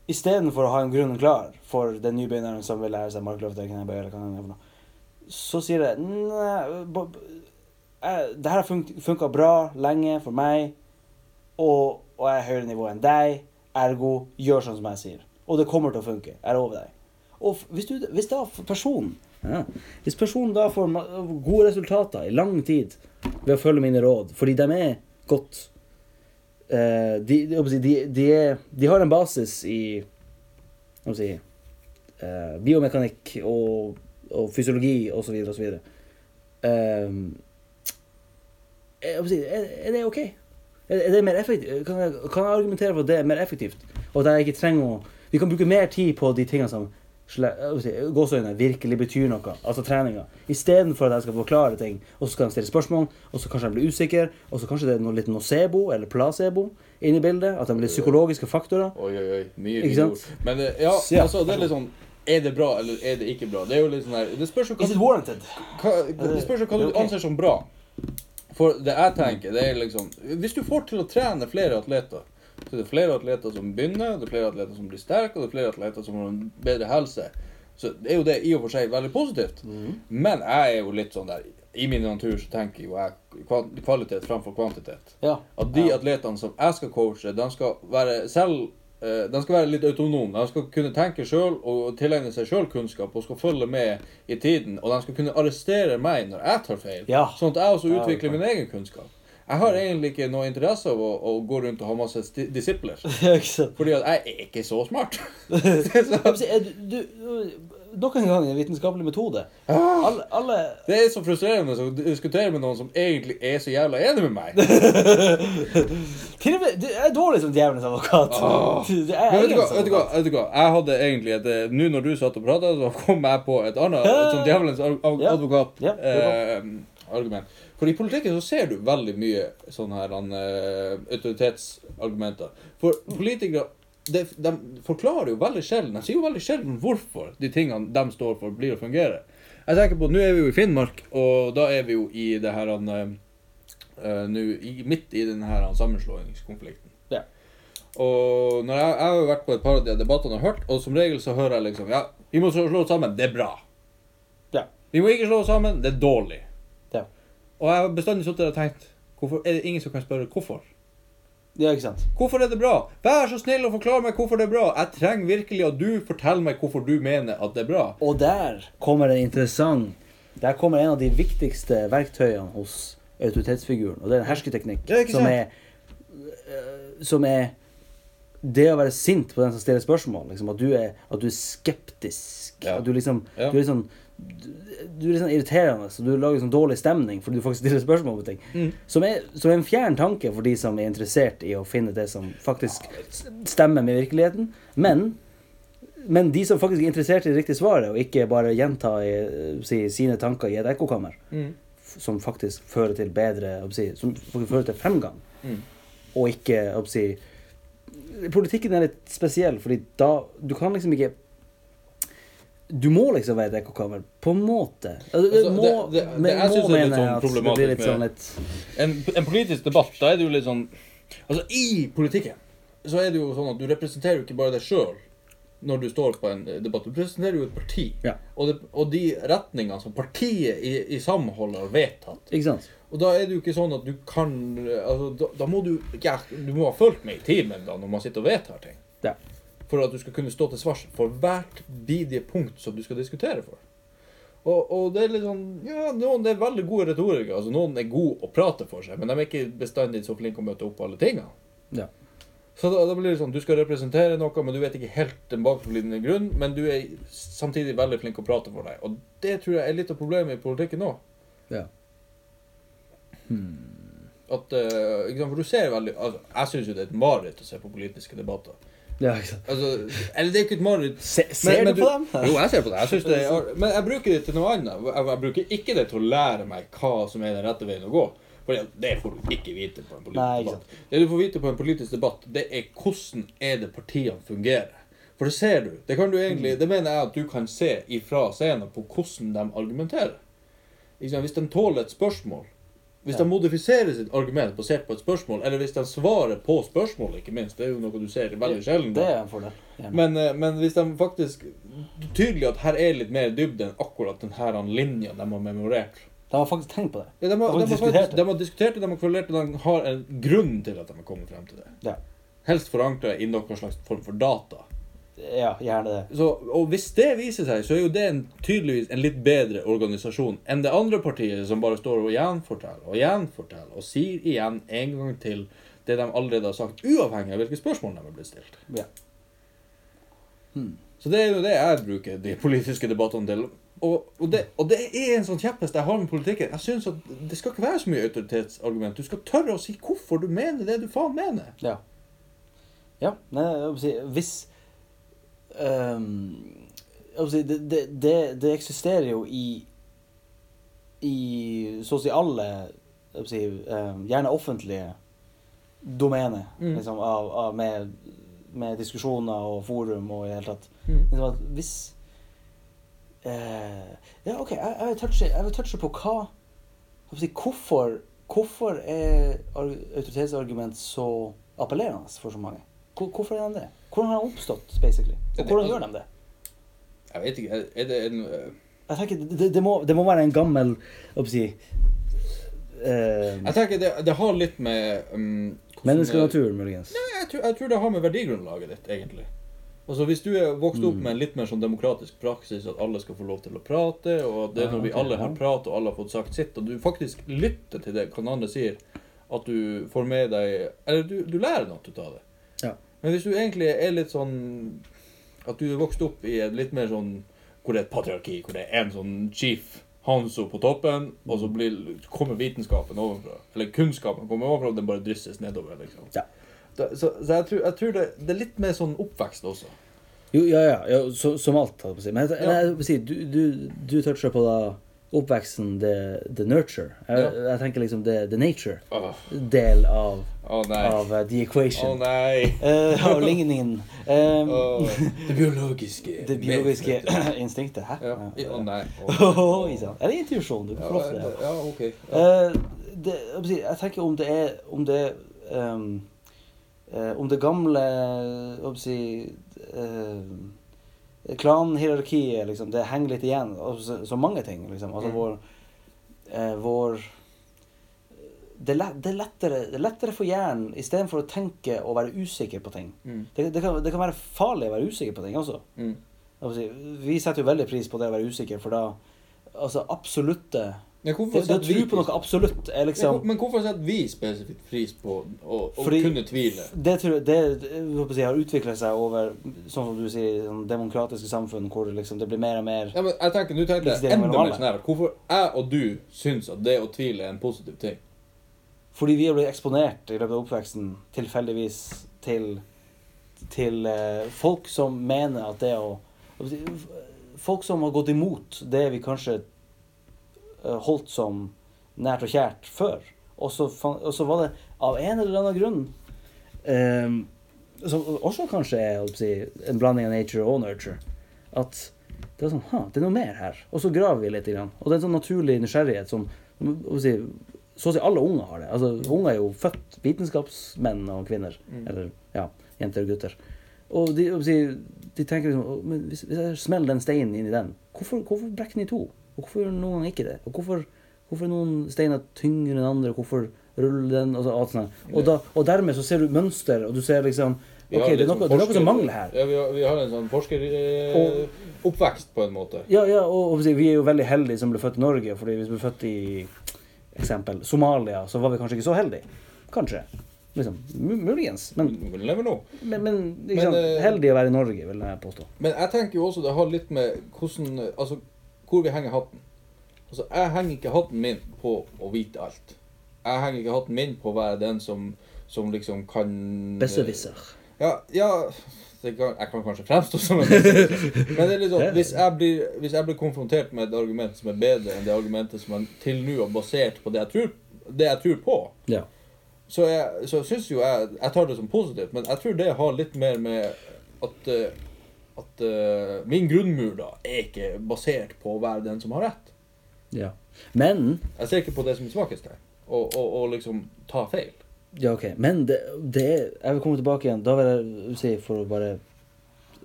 Istedenfor å ha en grunn klar for den nybegynneren som vil lære seg markløfte, eller hva det er så sier jeg det her har fun funka bra lenge for meg, og, og jeg er høyere nivå enn deg, ergo gjør sånn som jeg sier. Og det kommer til å funke. Jeg lover deg. Og hvis, du, hvis da personen ja, Hvis personen da får gode resultater i lang tid ved å følge mine råd, fordi de er godt eh, de, de, de, de, har en basis i si, uh, biomekanikk og, og fysiologi osv. osv. Um, si, er, er det OK? Er, er det mer effektivt? Kan jeg, kan jeg argumentere for at det er mer effektivt Og at jeg ikke trenger å Vi kan bruke mer tid på de tingene som gåseøyne virkelig betyr noe, altså treninga, istedenfor at jeg skal forklare ting, og så skal de stille spørsmål, og så kanskje de blir usikre, og så kanskje det er noe litt nocebo eller placebo inni bildet, at de blir psykologiske faktorer. Oi, oi, oi. Mye Ikke fine sant? ord. Men eh, ja, Ja. altså, det er litt sånn Er det bra, eller er det ikke bra? Det er jo litt sånn her Det spørs jo hva Is it warranted? hva, det spørs jo hva du anser som bra. For det jeg tenker, det er liksom Hvis du får til å trene flere atleter, så det er flere atleter som begynner, det er flere atleter som blir sterke, og det er flere atleter som har en bedre helse. Så det er jo det i og for seg veldig positivt. Men jeg er jo litt sånn der I min natur så tenker jo jeg kva- kvalitet framfor kvantitet. Ja. At de ja. atletene som jeg skal coache, de skal være selv eh, de skal være litt autonome. De skal kunne tenke sjøl og tilegne seg sjøl kunnskap og skal følge med i tiden. Og de skal kunne arrestere meg når jeg tar feil, Ja. sånn at jeg også utvikler er min egen kunnskap. Jeg har egentlig ikke noe interesse av å, å gå rundt og ha masse disipler. Fordi at jeg er ikke så smart. Er du, du, nok en gang en vitenskapelig metode. Ah. Alle, alle Det er så frustrerende å diskutere med noen som egentlig er så jævla enig med meg. Til og med, du er dårlig som djevelens advokat. Åh. Du, er vet du, hva, vet, du hva, vet du hva? Jeg hadde egentlig et eh, Nå når du satt og prata, så kom jeg på et annet et sånt djevelens advokat-argument. Ja. Ja, For i politikken så ser du veldig mye sånne her han, eh, autoritetsargumenter. For politikere de, de forklarer jo veldig sjelden De sier jo veldig sjelden hvorfor de tingene de står for, blir å fungere. Jeg tenker på, Nå er vi jo i Finnmark, og da er vi jo i det her han, eh, eh, i, midt i denne her han, sammenslåingskonflikten. Ja. Og når jeg, jeg har vært på et par av de debattene og hørt, og som regel så hører jeg liksom Ja, vi må slå oss sammen. Det er bra. Ja. Vi må ikke slå oss sammen. Det er dårlig. Og jeg har bestandig sittet og tenkt Hvorfor er det ingen som kan spørre hvorfor? ja, ikke sant. Hvorfor er det bra? Vær så snill å forklare meg hvorfor det er bra. Jeg trenger virkelig at du forteller meg hvorfor du mener at det er bra. Og der kommer en interessant Der kommer en av de viktigste verktøyene hos autoritetsfiguren, og det er en hersketeknikk Ja, som er øh, Som er det å være sint på den som stiller spørsmål. Liksom, at, du er, at du er skeptisk. Ja. At du liksom Ja. Du er sånn du, er litt sånn irriterende, så du lager sånn dårlig stemning fordi du faktisk stiller spørsmål på ting. Mm. Som, er, som er en fjern tanke for de som er interessert i å finne det som faktisk stemmer med virkeligheten. Men men de som faktisk er interessert i det riktige svaret, og ikke bare gjenta i, si, sine tanker i et ekkokammer, Mm. som faktisk fører til bedre si, Som fører til fremgang, Mm. og ikke si, Politikken er litt spesiell, fordi da Du kan liksom ikke Du må liksom være et ekkokammer, på en måte. Altså, det, Altså, må, det- det- det- jeg syns det er litt sånn problematisk litt sånn litt En, en politisk debatt, da er det jo litt sånn Altså, i politikken så er det jo sånn at du representerer jo ikke bare deg sjøl når du står på en debatt. Du representerer jo et parti. Ja. Og, det, og de retningene som partiet i, i samhold har vedtatt. Ikke sant? Og da er det jo ikke sånn at du kan altså, da, da må du ja, Du må ha fulgt med i timen da, når man sitter og vedtar ting. Ja. For at du skal kunne stå til svars for hvert bidige punkt som du skal diskutere for. Og, og det er litt sånn Ja, noen er veldig gode retorikere. Altså, noen er gode å prate for seg, men de er ikke bestandig så flinke å møte opp på alle tingene. Ja. Så da, da blir det sånn, Du skal representere noe, men du vet ikke helt den bakenforliggende grunn. Men du er samtidig veldig flink å prate for deg. Og det tror jeg er litt av problemet i politikken nå. Ja. At, uh, for du ser veldig altså, Jeg syns jo det er et mareritt å se på politiske debatter. Ja ikke sant. Altså, eller det er ikke et mareritt Se, ser du på dem? Jo, jeg ser på det. Jeg det er, men jeg bruker det til noe annet. Jeg, jeg bruker ikke det til å lære meg hva som er den rette veien å gå. For det får du ikke vite på en politisk Nei, debatt. Det du får vite på en politisk debatt, det er hvordan er det partiene fungerer. For det ser du. Det kan du egentlig, det mener jeg at du kan se ifra scenen på hvordan de argumenterer. Hvis de tåler et spørsmål, hvis de modifiserer sitt argument basert på et spørsmål, eller hvis de svarer på spørsmålet, ikke minst, det er jo noe du ser veldig sjelden. Det er en fordel. Men, eh, men hvis de faktisk Tydelig at her er litt mer dybde enn akkurat denne linja de har memorert. De har faktisk tenkt på det. Ja, de, har, De har de, har faktisk, de har diskutert det, de har kvalert det, de har en grunn til at de har kommet frem til det. Ja. Helst forankra i noen slags form for data. Ja, gjerne det. Så, og hvis det viser seg, så er jo det en, tydeligvis en litt bedre organisasjon enn det andre partiet som bare står og gjenforteller og gjenforteller og sier igjen en gang til det de allerede har sagt, uavhengig av hvilke spørsmål de har blitt stilt. Ja. Hmm. Så det er jo det jeg bruker de politiske debattene til. Og, og, det, og det er en sånn kjepphest jeg har med politikken. Jeg synes at Det skal ikke være så mye autoritetsargument. Du skal tørre å si hvorfor du mener det du faen mener. Ja. Ja. Nei, jeg vil si, hvis jeg si, det, det, det, det eksisterer jo i i så å si alle si, ehm, gjerne offentlige domener Mm. liksom, av, av med, med diskusjoner og forum og i det hele tatt. Mm. Liksom hvis uh, Ja, OK, jeg, jeg, vil touche, jeg vil touche på hva si, Hvorfor Hvorfor er autoritetsargument så appellerende for så mange? Hvorfor er de det? Hvordan har de oppstått, basically? Og hvordan gjør de det? Jeg vet ikke, er- det en uh... Jeg tenker, det, det, må, det må være en gammel hva skal jeg si, uh... Jeg tenker det, det har litt med um, hvordan- Menneskenatur, muligens. Nei, jeg tror, jeg tror det har med verdigrunnlaget ditt, egentlig. Altså Hvis du er vokst opp Mm. med en litt mer sånn demokratisk praksis, at alle skal få lov til å prate, og at det er når vi alle har prat og alle har fått sagt sitt, og du faktisk lytter til det hva den andre sier, at du får med deg Eller du, du lærer noe ut av det. Ja. Men hvis du egentlig er litt sånn At du er vokst opp i et litt mer sånn Hvor det er et patriarki, hvor det er en sånn chief Hanso på toppen, og så blir, kommer vitenskapen ovenfra. Eller kunnskapen kommer ovenfra, og den bare drysses nedover. liksom. Ja. Da, så, så jeg tror, jeg tror det, det er litt mer sånn oppvekst også. Jo, ja, ja, ja så, som alt, holdt jeg på å si. Men jeg, jeg, jeg, du, du, du toucher på da oppveksten, the, the nurture. Jeg, Ja. jeg tenker liksom the, the nature Åh, del av, oh, nei. av uh, the Å oh, nei. uh, av ligningen. Um, det biologiske. det biologiske instinktet. Hæ? Ja. Å nei. Er det Eller intuisjon. Du kan få lov til det. ja, ok. Ja. Eh, det, jeg, tenker om det er Om det um, um det gamle jeg si, Klanhierarkiet, liksom, det henger litt igjen. Og så, så mange ting, liksom. Altså Mm. vår eh, Vår det er, er lettere, det er lettere for hjernen istedenfor å tenke og være usikker på ting. Mm. Det, det, kan, det kan være farlig å være usikker på ting også. Mm. Vi setter jo veldig pris på det å være usikker, for da Altså absolutte Det, det å tro på noe absolutt er liksom Men hvorfor setter vi spesifikt pris på å, å kunne tvile? Det det, å har utvikla seg over sånn som du sier, sånn demokratiske samfunn hvor det liksom, det blir mer og mer Ja, men jeg tenker, Nå tenker jeg enda mer sånn her. Hvorfor jeg og du syns at det å tvile er en positiv ting? Fordi vi har blitt eksponert i løpet av oppveksten tilfeldigvis til, til uh, folk som mener at det å Folk som har gått imot det vi kanskje holdt som nært og kjært før. Og så, og så var det av en eller annen grunn eh, Som også kanskje er si, en blanding av nature og nurture. At det er sånn «Ha, det er noe mer her. Og så graver vi litt. Grann. Og det er en sånn naturlig nysgjerrighet som si, så å si alle unger har det. Altså, unger er jo født vitenskapsmenn og -kvinner. Mm. Eller ja, jenter og gutter. Og de, si, de tenker liksom men hvis, hvis jeg smeller den steinen inn i den, hvorfor, hvorfor brekker den i to? Og hvorfor gjør noen gang ikke det? Og hvorfor, hvorfor noen steiner tyngre enn andre? Hvorfor ruller den? Og, så, alt sånt. og, da, og dermed så ser du mønster, og du ser liksom OK, det er noe, forsker, det er noe som mangler her. Ja, vi har, vi har en sånn forskeroppvekst, på en måte. Ja, ja, og, og vi er jo veldig heldige som ble født i Norge, fordi hvis vi ble født i eksempel Somalia, så var vi kanskje ikke så heldige. Kanskje. Liksom, muligens. Men, men, men eh, heldige å være i Norge, vil jeg påstå. Men jeg tenker jo også det har litt med hvordan Altså, hvor vi henger hatten. Altså, jeg henger ikke hatten min på å vite alt. Jeg henger ikke hatten min på å være den som, som liksom kan Besserwisser. Ja, ja kan, jeg kan kanskje fremstå som en. Men det er litt sånn, hvis jeg, blir, hvis jeg blir konfrontert med et argument som er bedre enn det argumentet som jeg til nå har basert på det jeg tror, det jeg tror på, Ja. så, jeg, så syns jo jeg Jeg tar det som positivt, men jeg tror det har litt mer med at eh, at uh, min grunnmur da er ikke basert på å være den som har rett. ja. Men Jeg ser ikke på det som et svakhetstegn, og, og, og liksom ta feil. Ja, ok. Men det, det er Jeg vil komme tilbake igjen. Da vil jeg si, for å bare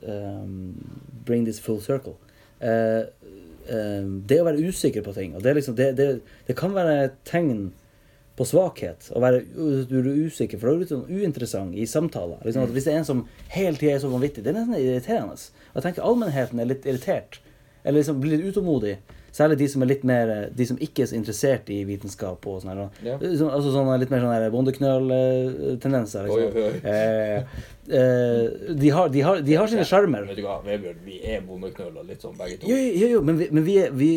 um, bring this full circle uh, uh, Det å være usikker på ting, og det, er liksom, det, det, det kan være et tegn på svakhet. Å være du er usikker, for da er du sånn uinteressant i samtaler. Liksom, at hvis det er en som hele tida er så vanvittig, det er nesten irriterende. Og jeg tenker allmennheten er litt irritert, eller liksom blir litt utålmodig, Særlig de som er litt mer De som ikke er så interessert i vitenskap og sånn. Ja. Altså sånne litt mer sånne bondeknøl-tendenser. Liksom. Eh, eh, de, har, de, har, de har sine sjarmer. Vet du hva, Vebjørn, vi er bondeknøler litt sånn begge to. Jo, jo, jo, men vi, men vi, er, vi,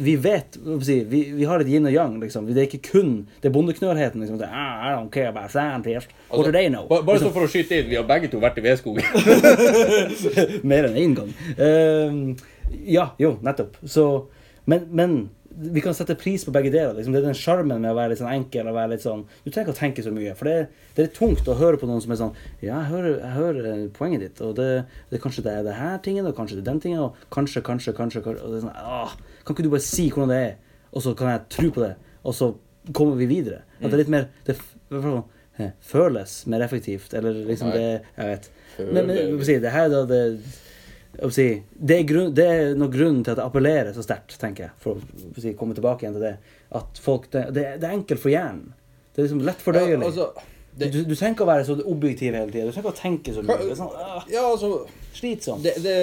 vi vet si, vi, vi har et yin og yang, liksom. Det er ikke kun Det er bondeknølheten. Liksom, Det, ah, I don't care about scientists. What do they know? Ba- Bare Liksom, så for å skyte inn, vi har begge to vært i vedskogen. mer enn én gang. Uh, ja, jo, nettopp. Så Men, men vi kan sette pris på begge deler. Liksom. Det er den sjarmen med å være litt sånn enkel og være litt sånn Du trenger ikke å tenke så mye. For det, det er tungt å høre på noen som er sånn Ja, jeg hører, jeg hører eh, poenget ditt, og det, det kanskje det er det her tingen, og kanskje det er den tingen, og kanskje, kanskje, kanskje, kanskje og det er sånn, åh, Kan ikke du bare si hvordan det er, og så kan jeg tro på det, og så kommer vi videre? At det er litt mer Det eh, føles mer effektivt, eller liksom det Jeg vet. Men, men det her er da det si, det, er grunn, det er noe grunnen til at det appellerer så sterkt, tenker jeg. For å si, komme tilbake igjen til det. At folk, det, det, er enkelt for hjernen. Det er liksom lett fordøyelig. Ja, altså, det, du, du trenger ikke å være så objektiv hele tida. Du trenger ikke å tenke så mye. Det er sånn, ah, ja, altså slitsomt, det, det,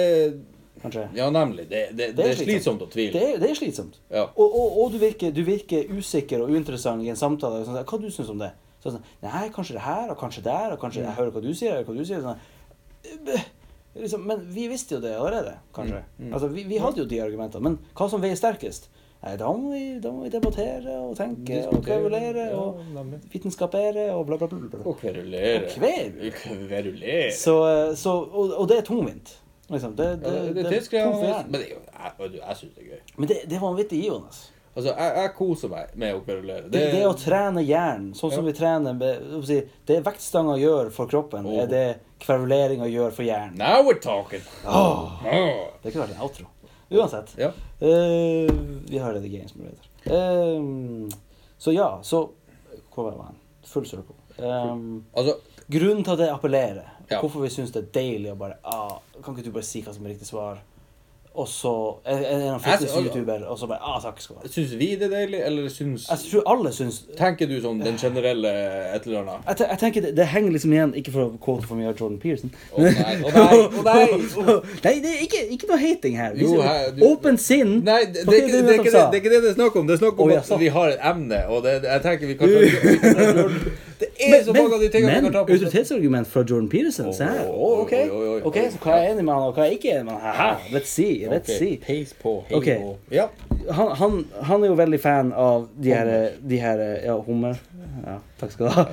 kanskje. Ja, nemlig. Det, det, det er slitsomt å tvile. Det er, det er slitsomt. Ja. Og, og, og du, virker, du virker usikker og uinteressant i en samtale. Sånn, hva du syns om det? Sånn, Nei, kanskje det her, og kanskje der, og kanskje jeg hører hva du sier, og hva du sier. Sånn, «Øh, liksom, men vi visste jo det allerede, kanskje. Mm, Altså, vi, vi hadde jo de argumentene. Men hva som veier sterkest? Nei, da må vi, da må vi debattere og tenke og kverulere ja, og vitenskapere og bla, bla, bla. bla. Og kverulere. Og kver. Kverulere. Så, så, og, og det er tungvint. Liksom. Det, Ja, det, det, det men det jo, jeg, jeg syns det er gøy. Men det, det er vanvittig givende. Altså, jeg, jeg koser meg med å kverulere. Det, det å trene hjernen, sånn som Ja. vi trener med, jeg Det vektstanga gjør for kroppen, oh. er det kveruleringa gjør for hjernen. Now we're talking. Åh, det kunne vært en outro. Uansett. Ja. Eh, vi har redigeringsmuligheter. Uh, så ja, så Hvor var jeg? Full circle. Um, Altså, grunnen til at jeg appellerer, Ja. hvorfor vi syns det er deilig å bare ah, Kan ikke du bare si hva som er riktig svar? Og så er det en fitness-youtuber, og så bare ah, takk skal du ha. syns vi det er deilig, eller syns Jeg tror alle syns Tenker du sånn den generelle et eller annet? Jeg, jeg tenker det, det henger liksom igjen Ikke for å quote for mye av Jordan Pearson. Å nei, å nei, å nei! Nei, det er ikke, ikke noe hating her. Jo, Liksom, her- du- Åpent sinn. Nei, det, det, det, er ikke det, det er snakk om. Det er snakk om at vi har et emne, og det, jeg tenker vi kan vi men, er så mange av de tingene men, men kan ta på. autoritetsargument fra Jordan Peterson. Se her. Oh, Å, ok. oi, oi, oi. Ok, Så hva er jeg enig med han, og hva er jeg ikke enig med han? Haha, let's see. Let's okay. see. Peis på, hei okay. på. Ja. Han, han, han er jo veldig fan av de her, de her Ja, hummer. Ja, takk skal du ha.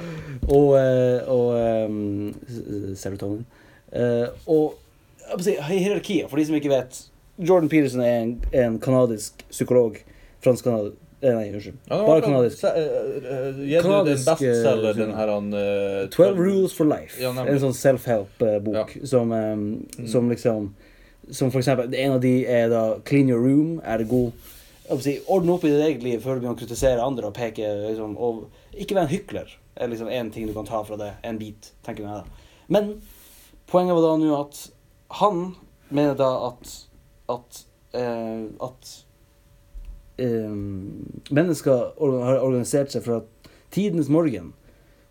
Og, eh, og um, serotonin. Uh, og si, hierarkiet, for de som ikke vet Jordan Peterson er en, en kanadisk psykolog. Fransk-kanadisk eh, Nei, unnskyld. Ja, Bare kanadisk. eh, eh, Gi du den bestselger, eh, den her han eh, 12 Rules for Life. Ja, en sånn self-help-bok som, um, som liksom Som for eksempel En av de er da 'Clean your room'. Er det god si, Ordne opp i ditt eget liv før du begynner å kritisere andre og peke liksom, og Ikke være en hykler. er liksom en ting du kan ta fra det. En bit, tenker jeg da. Men poenget var da nå at han mener da at at eh, at mennesker har organisert seg fra tidenes morgen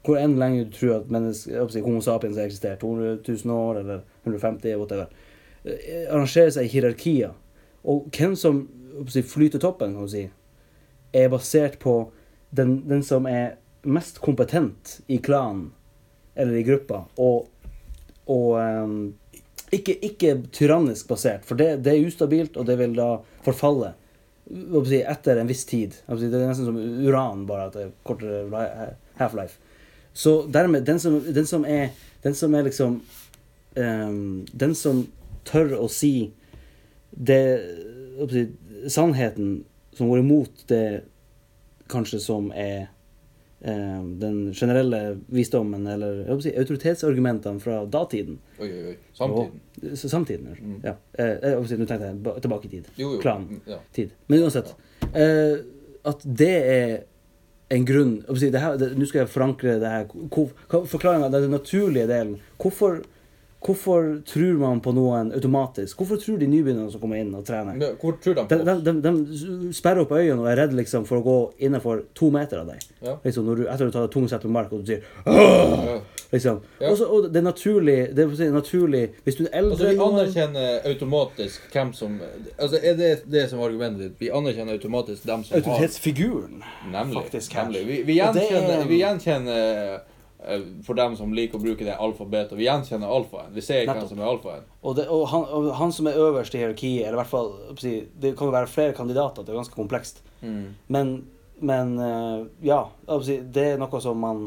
hvor enn lenge du tror at menneske, jeg holdt på å si, Homo sapiens har eksistert, 200 000 år eller 150, whatever, eh, arrangerer seg i hierarkier. Og hvem som flyter toppen, kan du si, er basert på den, den som er mest kompetent i klanen eller i gruppa, og, og um, ikke, ikke tyrannisk basert, for det, det er ustabilt, og det vil da forfalle etter en viss tid. Det er nesten som uran, bare at det er kortere half-life. Så dermed, den som, den som er Den som er liksom um, Den som tør å si det Sannheten som går imot det kanskje som er den generelle visdommen, eller si, autoritetsargumentene fra datiden. Oi, oi, oi. Samtiden. Og, samtiden. Mm. Ja. Eh, si, Nå tenkte jeg ba- tilbake i tid. Jo, jo. Klan Mm, Ja. tid. Men uansett. Eh, at det er en grunn si, Nå skal jeg forankre det her. Hvor- hva- den naturlige delen. Hvorfor, Hvorfor tror man på noen automatisk? Hvorfor tror de nybegynnerne som kommer inn og trener? Men Hvor tror de De, på de, de, de, de sperrer opp øynene og er redd liksom, for å gå innenfor to meter av deg. Ja. Liksom, når du, etter du tar et tungt sett med mark og du sier «Åh!» Ja. liksom. Ja. Også, og det er naturlig det er naturlig Hvis du er Altså, eldre vi enn noen- anerkjenner automatisk hvem som Altså, Er det det som er argumentet ditt? Vi anerkjenner automatisk dem som har Autoritetsfiguren, faktisk, nemlig. Vi, vi Og det gjenkjenner, er- vi gjenkjenner For dem som liker å bruke det alfabetet, vi gjenkjenner alfaen. Vi ser ikke hvem som er alfaen. Og, det, og, han, og han som er øverst i hierarkiet, eller i hvert fall Det kan jo være flere kandidater, det er ganske komplekst. Men, men eh, ja, det er noe som man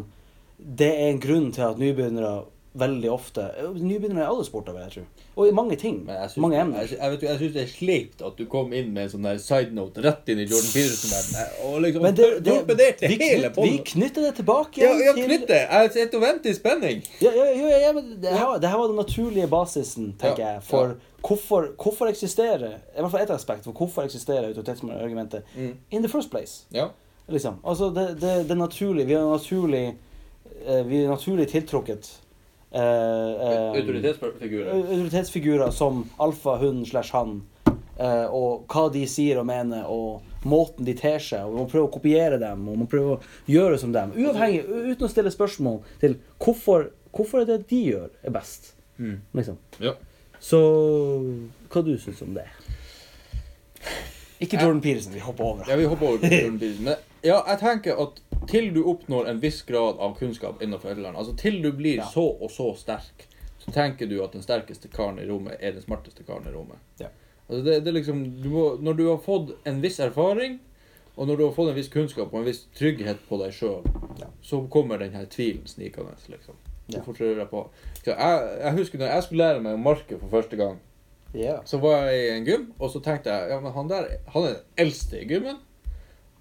Det er en grunn til at nybegynnere veldig ofte Nybegynnere i alle sporter, vil jeg tro. Og i mange ting. Jeg syns, mange emner. jeg, jeg, jeg synes det er sleipt at du kom inn med en sånn der side note rett inn i Jordan Peterson-verdenen. Og liksom Men det, det, torpederte vi, hele knytt, vi knytter det tilbake Ja, igjen ja, til knytt det! Jeg sitter og venter i spenning. Ja, ja, ja, ja, men det, her, det her var den naturlige basisen, tenker jeg, for hvorfor, hvorfor eksisterer I hvert fall ett aspekt for hvorfor eksisterer autoritetsargumentet Mm. in the first place. Ja. Liksom. Altså, det, det, det er naturlig. Vi er naturlig eh, Vi er naturlig tiltrukket eh, eh, Autoritetsfigurer. autoritetsfigurer som alfa, hun slash han. eh, og hva de sier og mener, og måten de ter seg. Og man prøver å kopiere dem, og man prøver å gjøre som dem. Uavhengig, uten å stille spørsmål til hvorfor, hvorfor er det de gjør, er best. Mm. Liksom. Ja. Så hva du syns om det? Ikke Jordan Peterson, vi hopper over. Ja, vi hopper over Jordan Peterson. Ja, jeg tenker at til du oppnår en viss grad av kunnskap innenfor et eller annet, altså til du blir så og så sterk, så tenker du at den sterkeste karen i rommet er den smarteste karen i rommet. Ja. Altså det, det liksom, du må, når du har fått en viss erfaring, og når du har fått en viss kunnskap og en viss trygghet på deg sjøl, Ja. så kommer den her tvilen snikende. liksom. Hvorfor tror jeg på jeg, jeg husker når jeg skulle lære meg å marke for første gang, Ja. så var jeg i en gym, og så tenkte jeg ja, men han der han er den eldste i gymmen.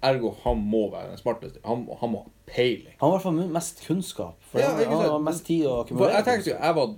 Ergo han må være den smarteste. Han, han må ha peiling. Han har i hvert fall mest kunnskap. For Ja, han, har mest tid å akkumulere. jeg tenkte jo jeg var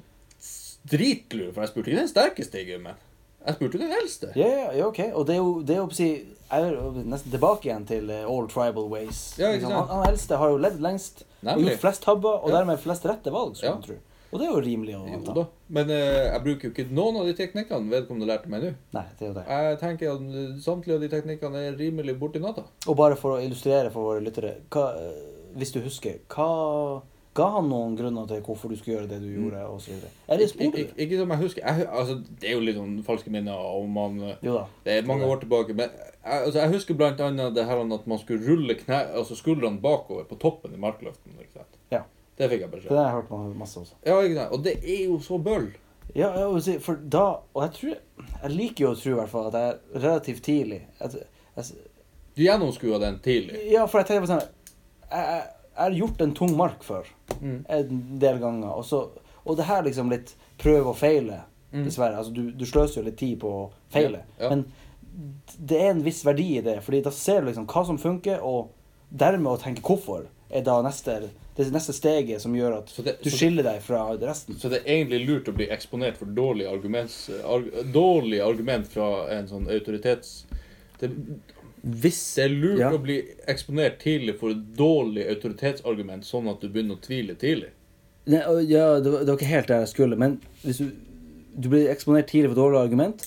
dritlur, for jeg spurte ikke den sterkeste i gymmen. Jeg spurte den eldste. Ja, ja, ja, ok. Og det er jo, det er jo si, jeg er nesten tilbake igjen til eh, all tribal ways. Ja, Liksom, han, han eldste har jo levd lengst, Nemlig. gjort flest tabber, og Ja. dermed flest rette valg, skulle Ja. man tro. Og det er jo rimelig å Jo anta. da. Men eh, jeg bruker jo ikke noen av de teknikkene vedkommende lærte meg nå. Nei, det er jo det. Jeg tenker at eh, samtlige av de teknikkene er rimelig borti natta. Og bare for å illustrere for våre lyttere, hva, eh, hvis du husker, hva ga han noen grunner til hvorfor du skulle gjøre det du gjorde, og så videre? Eller Ik spurte ik du? ikke som jeg husker. Jeg, hu- altså, det er jo litt sånn falske minner om man eh, Jo da. Det er mange år tilbake, men jeg, altså, jeg husker blant annet det her at man skulle rulle kne, altså skuldrene bakover på toppen i markløften. Ikke sant? Ja. Det fikk jeg Det beskjed har jeg hørt man masse også. Ja, ikke sant? Og det er jo så bøll. Ja, jeg vil si, for da, og jeg tror, jeg liker jo å tro i hvert fall at jeg er relativt tidlig. jeg, jeg, Du gjennomskua den tidlig. ja, for jeg tenker på sånn, jeg har gjort en tung mark før, Mm. en del ganger, og så, og det her liksom litt prøve og feile, Mm. dessverre. Altså, du, du sløser jo litt tid på å feile. Ja, ja. Men det er en viss verdi i det, fordi da ser du liksom hva som funker, og dermed å tenke hvorfor, er da neste, det neste steget som gjør at det- du skiller deg fra resten. Så det er egentlig lurt å bli eksponert for dårlig, argument, arg, dårlig argument fra en sånn autoritets... Det, Hvis det er lurt Ja. å bli eksponert tidlig for et dårlig autoritetsargument, sånn at du begynner å tvile tidlig. Nei, ja, det var, det var ikke helt der jeg skulle, men hvis du, du blir eksponert tidlig for dårlig argument,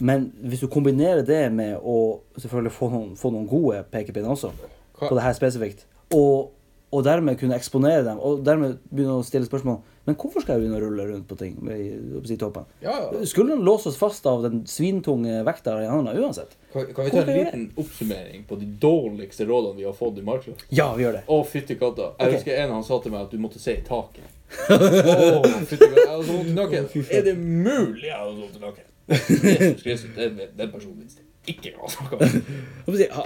men hvis du kombinerer det med å selvfølgelig få noen, få noen gode pekepinner også, Hva- på det her spesifikt, og, og dermed kunne eksponere dem, og dermed begynne å stille spørsmål, men hvorfor skal jeg begynne å rulle rundt på ting med i, i toppen? Ja, ja. Skulle den låse oss fast av den svintunge vekta i hånda uansett? Kan, kan vi ta en liten oppsummering på de dårligste rådene vi har fått i markedet? Ja, vi gjør det. Å, fytti katta. Jeg okay. husker en han sa til meg at du måtte se i taket. Å, fytti katta. Jeg hadde så vondt i nakken. Er det mulig jeg har så vondt i nakken? Jesus Kristus, den, den personen visste ikke han snakka om.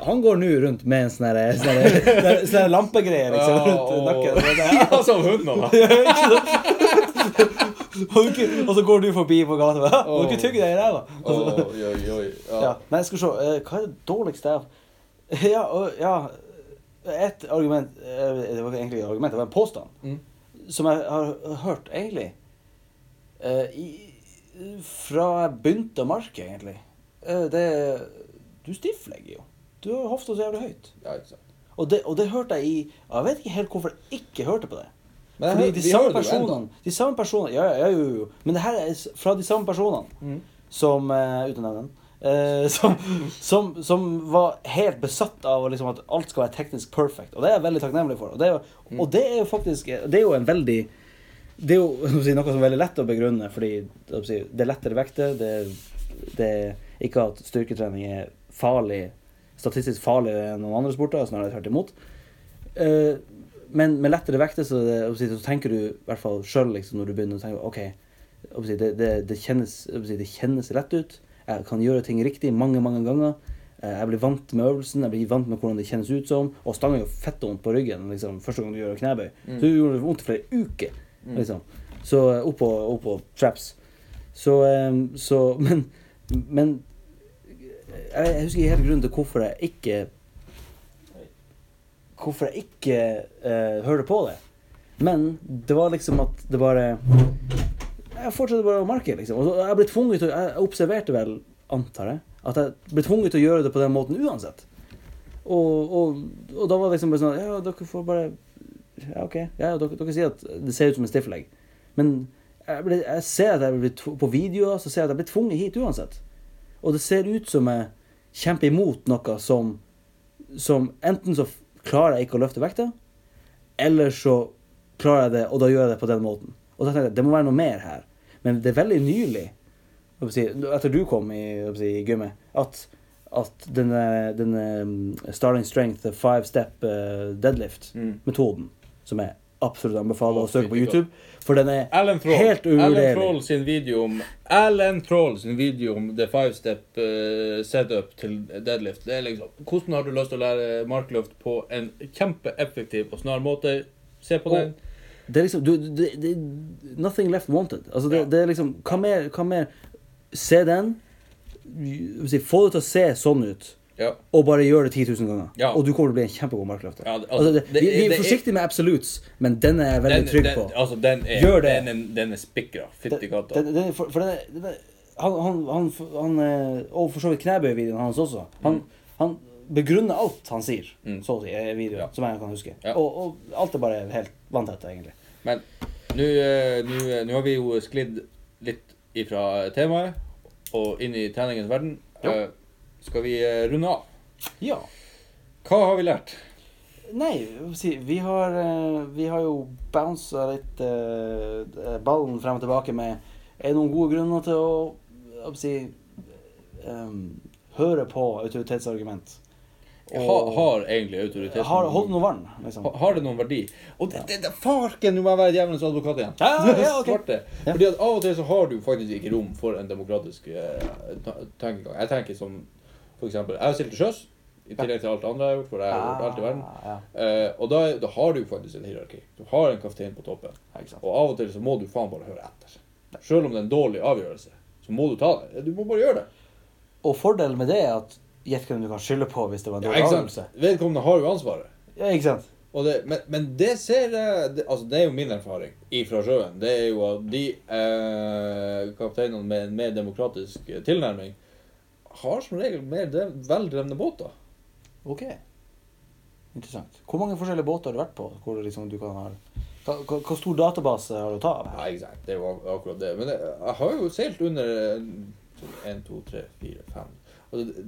Han- går nå rundt med en sånn sånn sånn sånn lampegreie liksom, rundt nakken. Ja, som hundene. Og så går du forbi på gata og Må du ikke tygge deg i ræva? Nei, skal vi se. eh, Hva er det dårligste av Ja, ja Et argument eh, Det var ikke egentlig et argument, det var en påstand. Mm. Som jeg har hørt, egentlig. eh, i, fra jeg begynte å marke, egentlig. Eh, det Du stifflegger jo. Du har hofta så jævlig høyt. ja, ikke sant. Og det, og det hørte jeg i Jeg vet ikke helt hvorfor jeg ikke hørte på det. Men Fordi de samme personene De samme personene Ja, ja, jo, jo. Men det her er fra de samme personene Mm. som uh, Uten navn. Uh, eh, som, som, som var helt besatt av liksom, at alt skal være teknisk perfect. Og det er jeg veldig takknemlig for. Og det er jo, Mm. det er jo faktisk Det er jo en veldig Det er jo si, noe som er veldig lett å begrunne, fordi si, det er lettere vekter. Det, det er ikke at styrketrening er farlig, statistisk farligere enn noen andre sporter, snarere tvert imot. Eh, men med lettere vekter så, så tenker du i hvert fall sjøl liksom, når du begynner å tenke OK, det, det, det, kjennes, det kjennes lett ut. Jeg kan gjøre ting riktig mange, mange ganger. Eh, Jeg blir vant med øvelsen, jeg blir vant med hvordan det kjennes ut som. Og stanga gjør fett vondt på ryggen liksom, første gang du gjør knebøy. Mm. Så du gjorde det vondt i flere uker. Liksom. Så eh, opp på, opp på traps. Så, så Men, men jeg, husker ikke helt grunnen til hvorfor jeg ikke Hvorfor jeg ikke uh, hørte på det. Men det var liksom at det bare Jeg fortsatte bare å marke, liksom. Og jeg ble tvunget til Jeg observerte vel, antar jeg, at jeg ble tvunget til å gjøre det på den måten uansett. Og, og, og da var det liksom bare sånn Ja, dere får bare Ja, OK. Ja, dere, dere sier at det ser ut som en stifflegg. Men jeg, ble, jeg ser at jeg blir tvunget på videoer så ser jeg at jeg blir tvunget hit uansett. Og det ser ut som jeg kjemper imot noe som Som enten så klarer jeg ikke å løfte vekta, eller så klarer jeg det, og da gjør jeg det på den måten. Og da tenkte jeg det må være noe mer her. Men det er veldig nylig, etter du kom i, i gymmet, at, at denne, denne um, Starting Strength five step uh, deadlift-metoden, som jeg absolutt anbefaler Å, søke på YouTube, for den er Alan Troll. helt Alan. Troll sin video om Alan Troll sin video om the five step uh, setup til deadlift. Det er liksom Hvordan har du lyst til å lære markløft på en kjempeeffektiv og snar måte? Se på Og- den. Det er liksom du, det, det, Nothing left wanted. Altså det, Ja. det er liksom Hva mer, hva mer Se den. Få det til å se sånn ut. Ja. Og bare gjør det 10 000 ganger. Ja. Og du kommer til å bli en kjempegod markløfter. Ja, altså, altså, vi, vi er forsiktige med absolutes, men den er jeg veldig Den, trygg den, på. altså, den er, Gjør det. Den den er spikra. Fytti for, for den, er- han, han, han, han eh, Og for så vidt knebøyvideoen hans også. Han, han begrunner alt han sier, Mm. så å si, i videoen, som jeg kan huske. Og, og alt er bare helt vanntett, egentlig. Men eh, eh, nå har vi jo sklidd litt ifra temaet og inn i treningens verden. Jo. Skal vi eh, runde av? Ja. Hva har vi lært? Nei, vi har, eh, vi har jo bounsa litt eh, ballen frem og tilbake med Er det noen gode grunner til å, si em, høre på autoritetsargument? Ha, har egentlig autoritet har, Hold noe vann, liksom. Ha- Har det noen verdi? Og det, det, det farken, nå må jeg være djevelens advokat igjen. Ja, ja, ja, ok. Svarte. Fordi at av og til så har du faktisk ikke rom for en demokratisk eh, tenkegang. Jeg tenker som for eksempel Jeg har seilt til sjøs, i tillegg til alt andre jeg har gjort, for jeg har gjort alt i verden. Ah, Ja, Eh, og da, da har du faktisk et hierarki. Du har en kaptein på toppen. Og av og til så må du faen bare høre etter. Selv om det er en dårlig avgjørelse, så må du ta det. Du må bare gjøre det. Og fordelen med det er at gjett hvem du kan skylde på hvis det var en dårlig avgjørelse. Vedkommende har jo ansvaret. Ja, ikke sant? Det, men, men det ser det, altså det er jo min erfaring ifra sjøen. Det er jo at de eh, kapteinene med en mer demokratisk eh, tilnærming har som regel mer veldrevne båter. Ok. Interessant. Hvor mange forskjellige båter har du vært på? Hvor liksom du kan ha hvor stor database har du å ta av? Ja, exakt. Det er jo akkurat det. Men jeg har jo seilt under én, to, tre, fire, fem og det,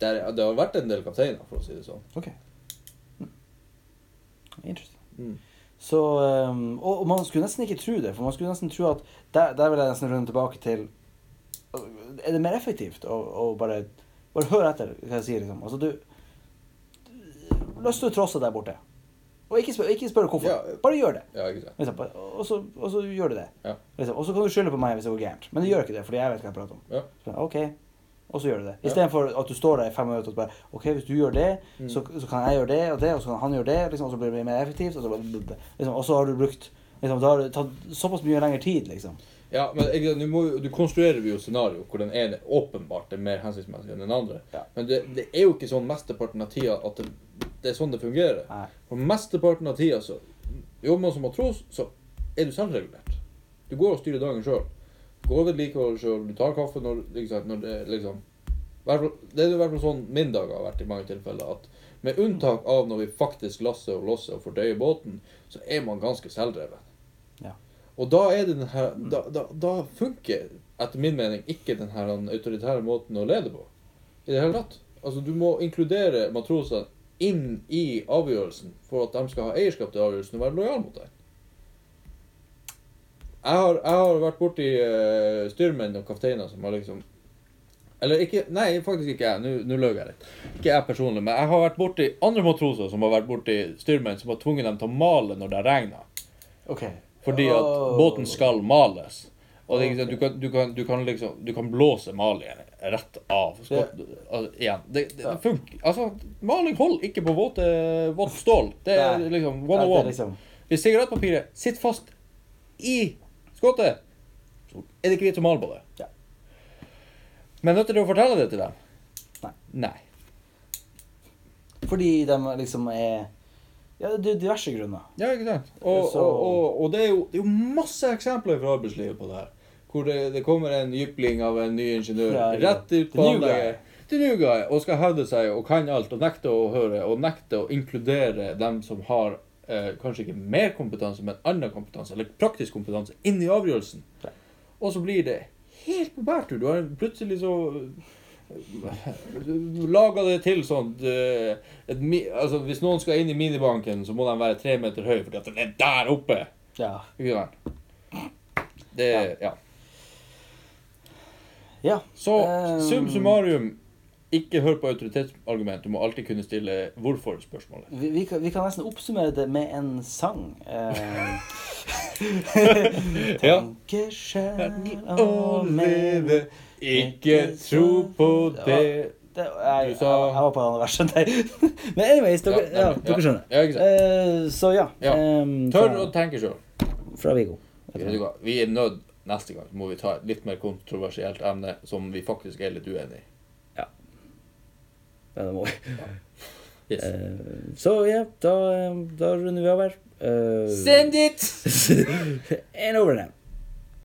det, det har vært en del kapteiner, for å si det sånn. Ok. Mm. Interesting. Mm. Så, um, og, og man skulle nesten ikke tro det, for man skulle nesten tro at Der, der vil jeg nesten runde tilbake til Er det mer effektivt å, å bare Bare høre etter hva jeg sier, liksom. Altså, du du- trosset der borte. Og ikke spør, ikke spør hvorfor. Ja. Bare gjør det. Ja. Liksom, og, så, og så gjør du det. Ja. Liksom. Og så kan du skylde på meg hvis det går gærent. Men du gjør ikke det, fordi jeg vet hva jeg prater om. Ja. Så, ok, og så gjør du det. Istedenfor at du står der i fem minutter og bare Ok, hvis du gjør det, Mm. så, så kan jeg gjøre det og det, og så kan han gjøre det, liksom, og så blir det mer effektivt. Og så, bare- liksom, og så har du brukt liksom, Da har det tatt såpass mye lengre tid, liksom. Ja, men jeg, du, må, du konstruerer jo scenario hvor den ene åpenbart er mer hensiktsmessig enn den andre. Ja. Men det, det er jo ikke sånn mesteparten av tida at det, det er sånn det fungerer. Nei. For mesteparten av tida så jobber man som matros, så er du selvregulert. Du går og styrer dagen sjøl. Går vedlikehold sjøl, du tar kaffe når, liksom, når det liksom Det er i hvert fall sånn min dag har vært i mange tilfeller. At Med unntak av når vi faktisk lasser og losser og fordøyer båten, så er man ganske selvdreven. Og da er det den her da, da, da funker, etter min mening, ikke den her autoritære måten å lede på. I det hele tatt. Altså, du må inkludere matrosene inn i avgjørelsen for at de skal ha eierskap til avgjørelsen og være lojale mot deg. Jeg har, jeg har vært borti uh, styrmenn og kapteiner som har liksom Eller ikke Nei, faktisk ikke jeg. Nå- løy jeg litt. Ikke jeg personlig, men jeg har vært borti andre matroser som har vært borti styrmenn som har tvunget dem til å male når det regner. OK. Fordi at båten skal males. Og det, er du, kan, du, kan, du, kan liksom, du kan blåse malingen rett av. Skal, altså, igjen, det, det, det funker. Altså, maling holder ikke på våt stål. Det er liksom one on one. liksom Hvis sigarettpapiret sitter fast i skottet, så er det ikke vits å male på det. Ja. Men nødt til å fortelle det til dem? Nei. Nei. Fordi de liksom er Ja, det er diverse grunner. Ja, ikke sant? Og, og, og, og det, er jo, det er jo masse eksempler fra arbeidslivet på det her. Hvor det, det kommer en jypling av en ny ingeniør Ja, ja. rett ut på anlegget. til new guy. Og skal hevde seg og kan alt og nekte å høre og nekte å inkludere dem som har eh, kanskje ikke mer kompetanse, men annen kompetanse, eller praktisk kompetanse, inn i avgjørelsen. Og så blir det helt på bærtur. Du har plutselig så Laga det til sånn eh, altså, Hvis noen skal inn i minibanken, så må de være tre meter høy, fordi at den er der oppe. Ja. Ikke sant? Det, Ja. ja. Så Um, sum summarum, ikke hør på autoritetsargument. Du må alltid kunne stille hvorfor-spørsmålet. Vi, vi, kan, vi kan nesten oppsummere det med en sang. Eh. Tenke sjæl Å leve, ikke tro på det Det, jeg, Du sa- jeg, jeg var på andre verset der. Men anyways, dere, ja, Ja, dere skjønner. Ja? Eh, så ja. Ja. Um, Tør fra, å tenke sjøl. fra Viggo. Vi er nødt neste gang må vi ta et litt mer kontroversielt emne som vi faktisk er litt uenig i. Ja, det må vi. Yes. Uh, så ja, da, da runder vi over. Uh, Send it! and over out.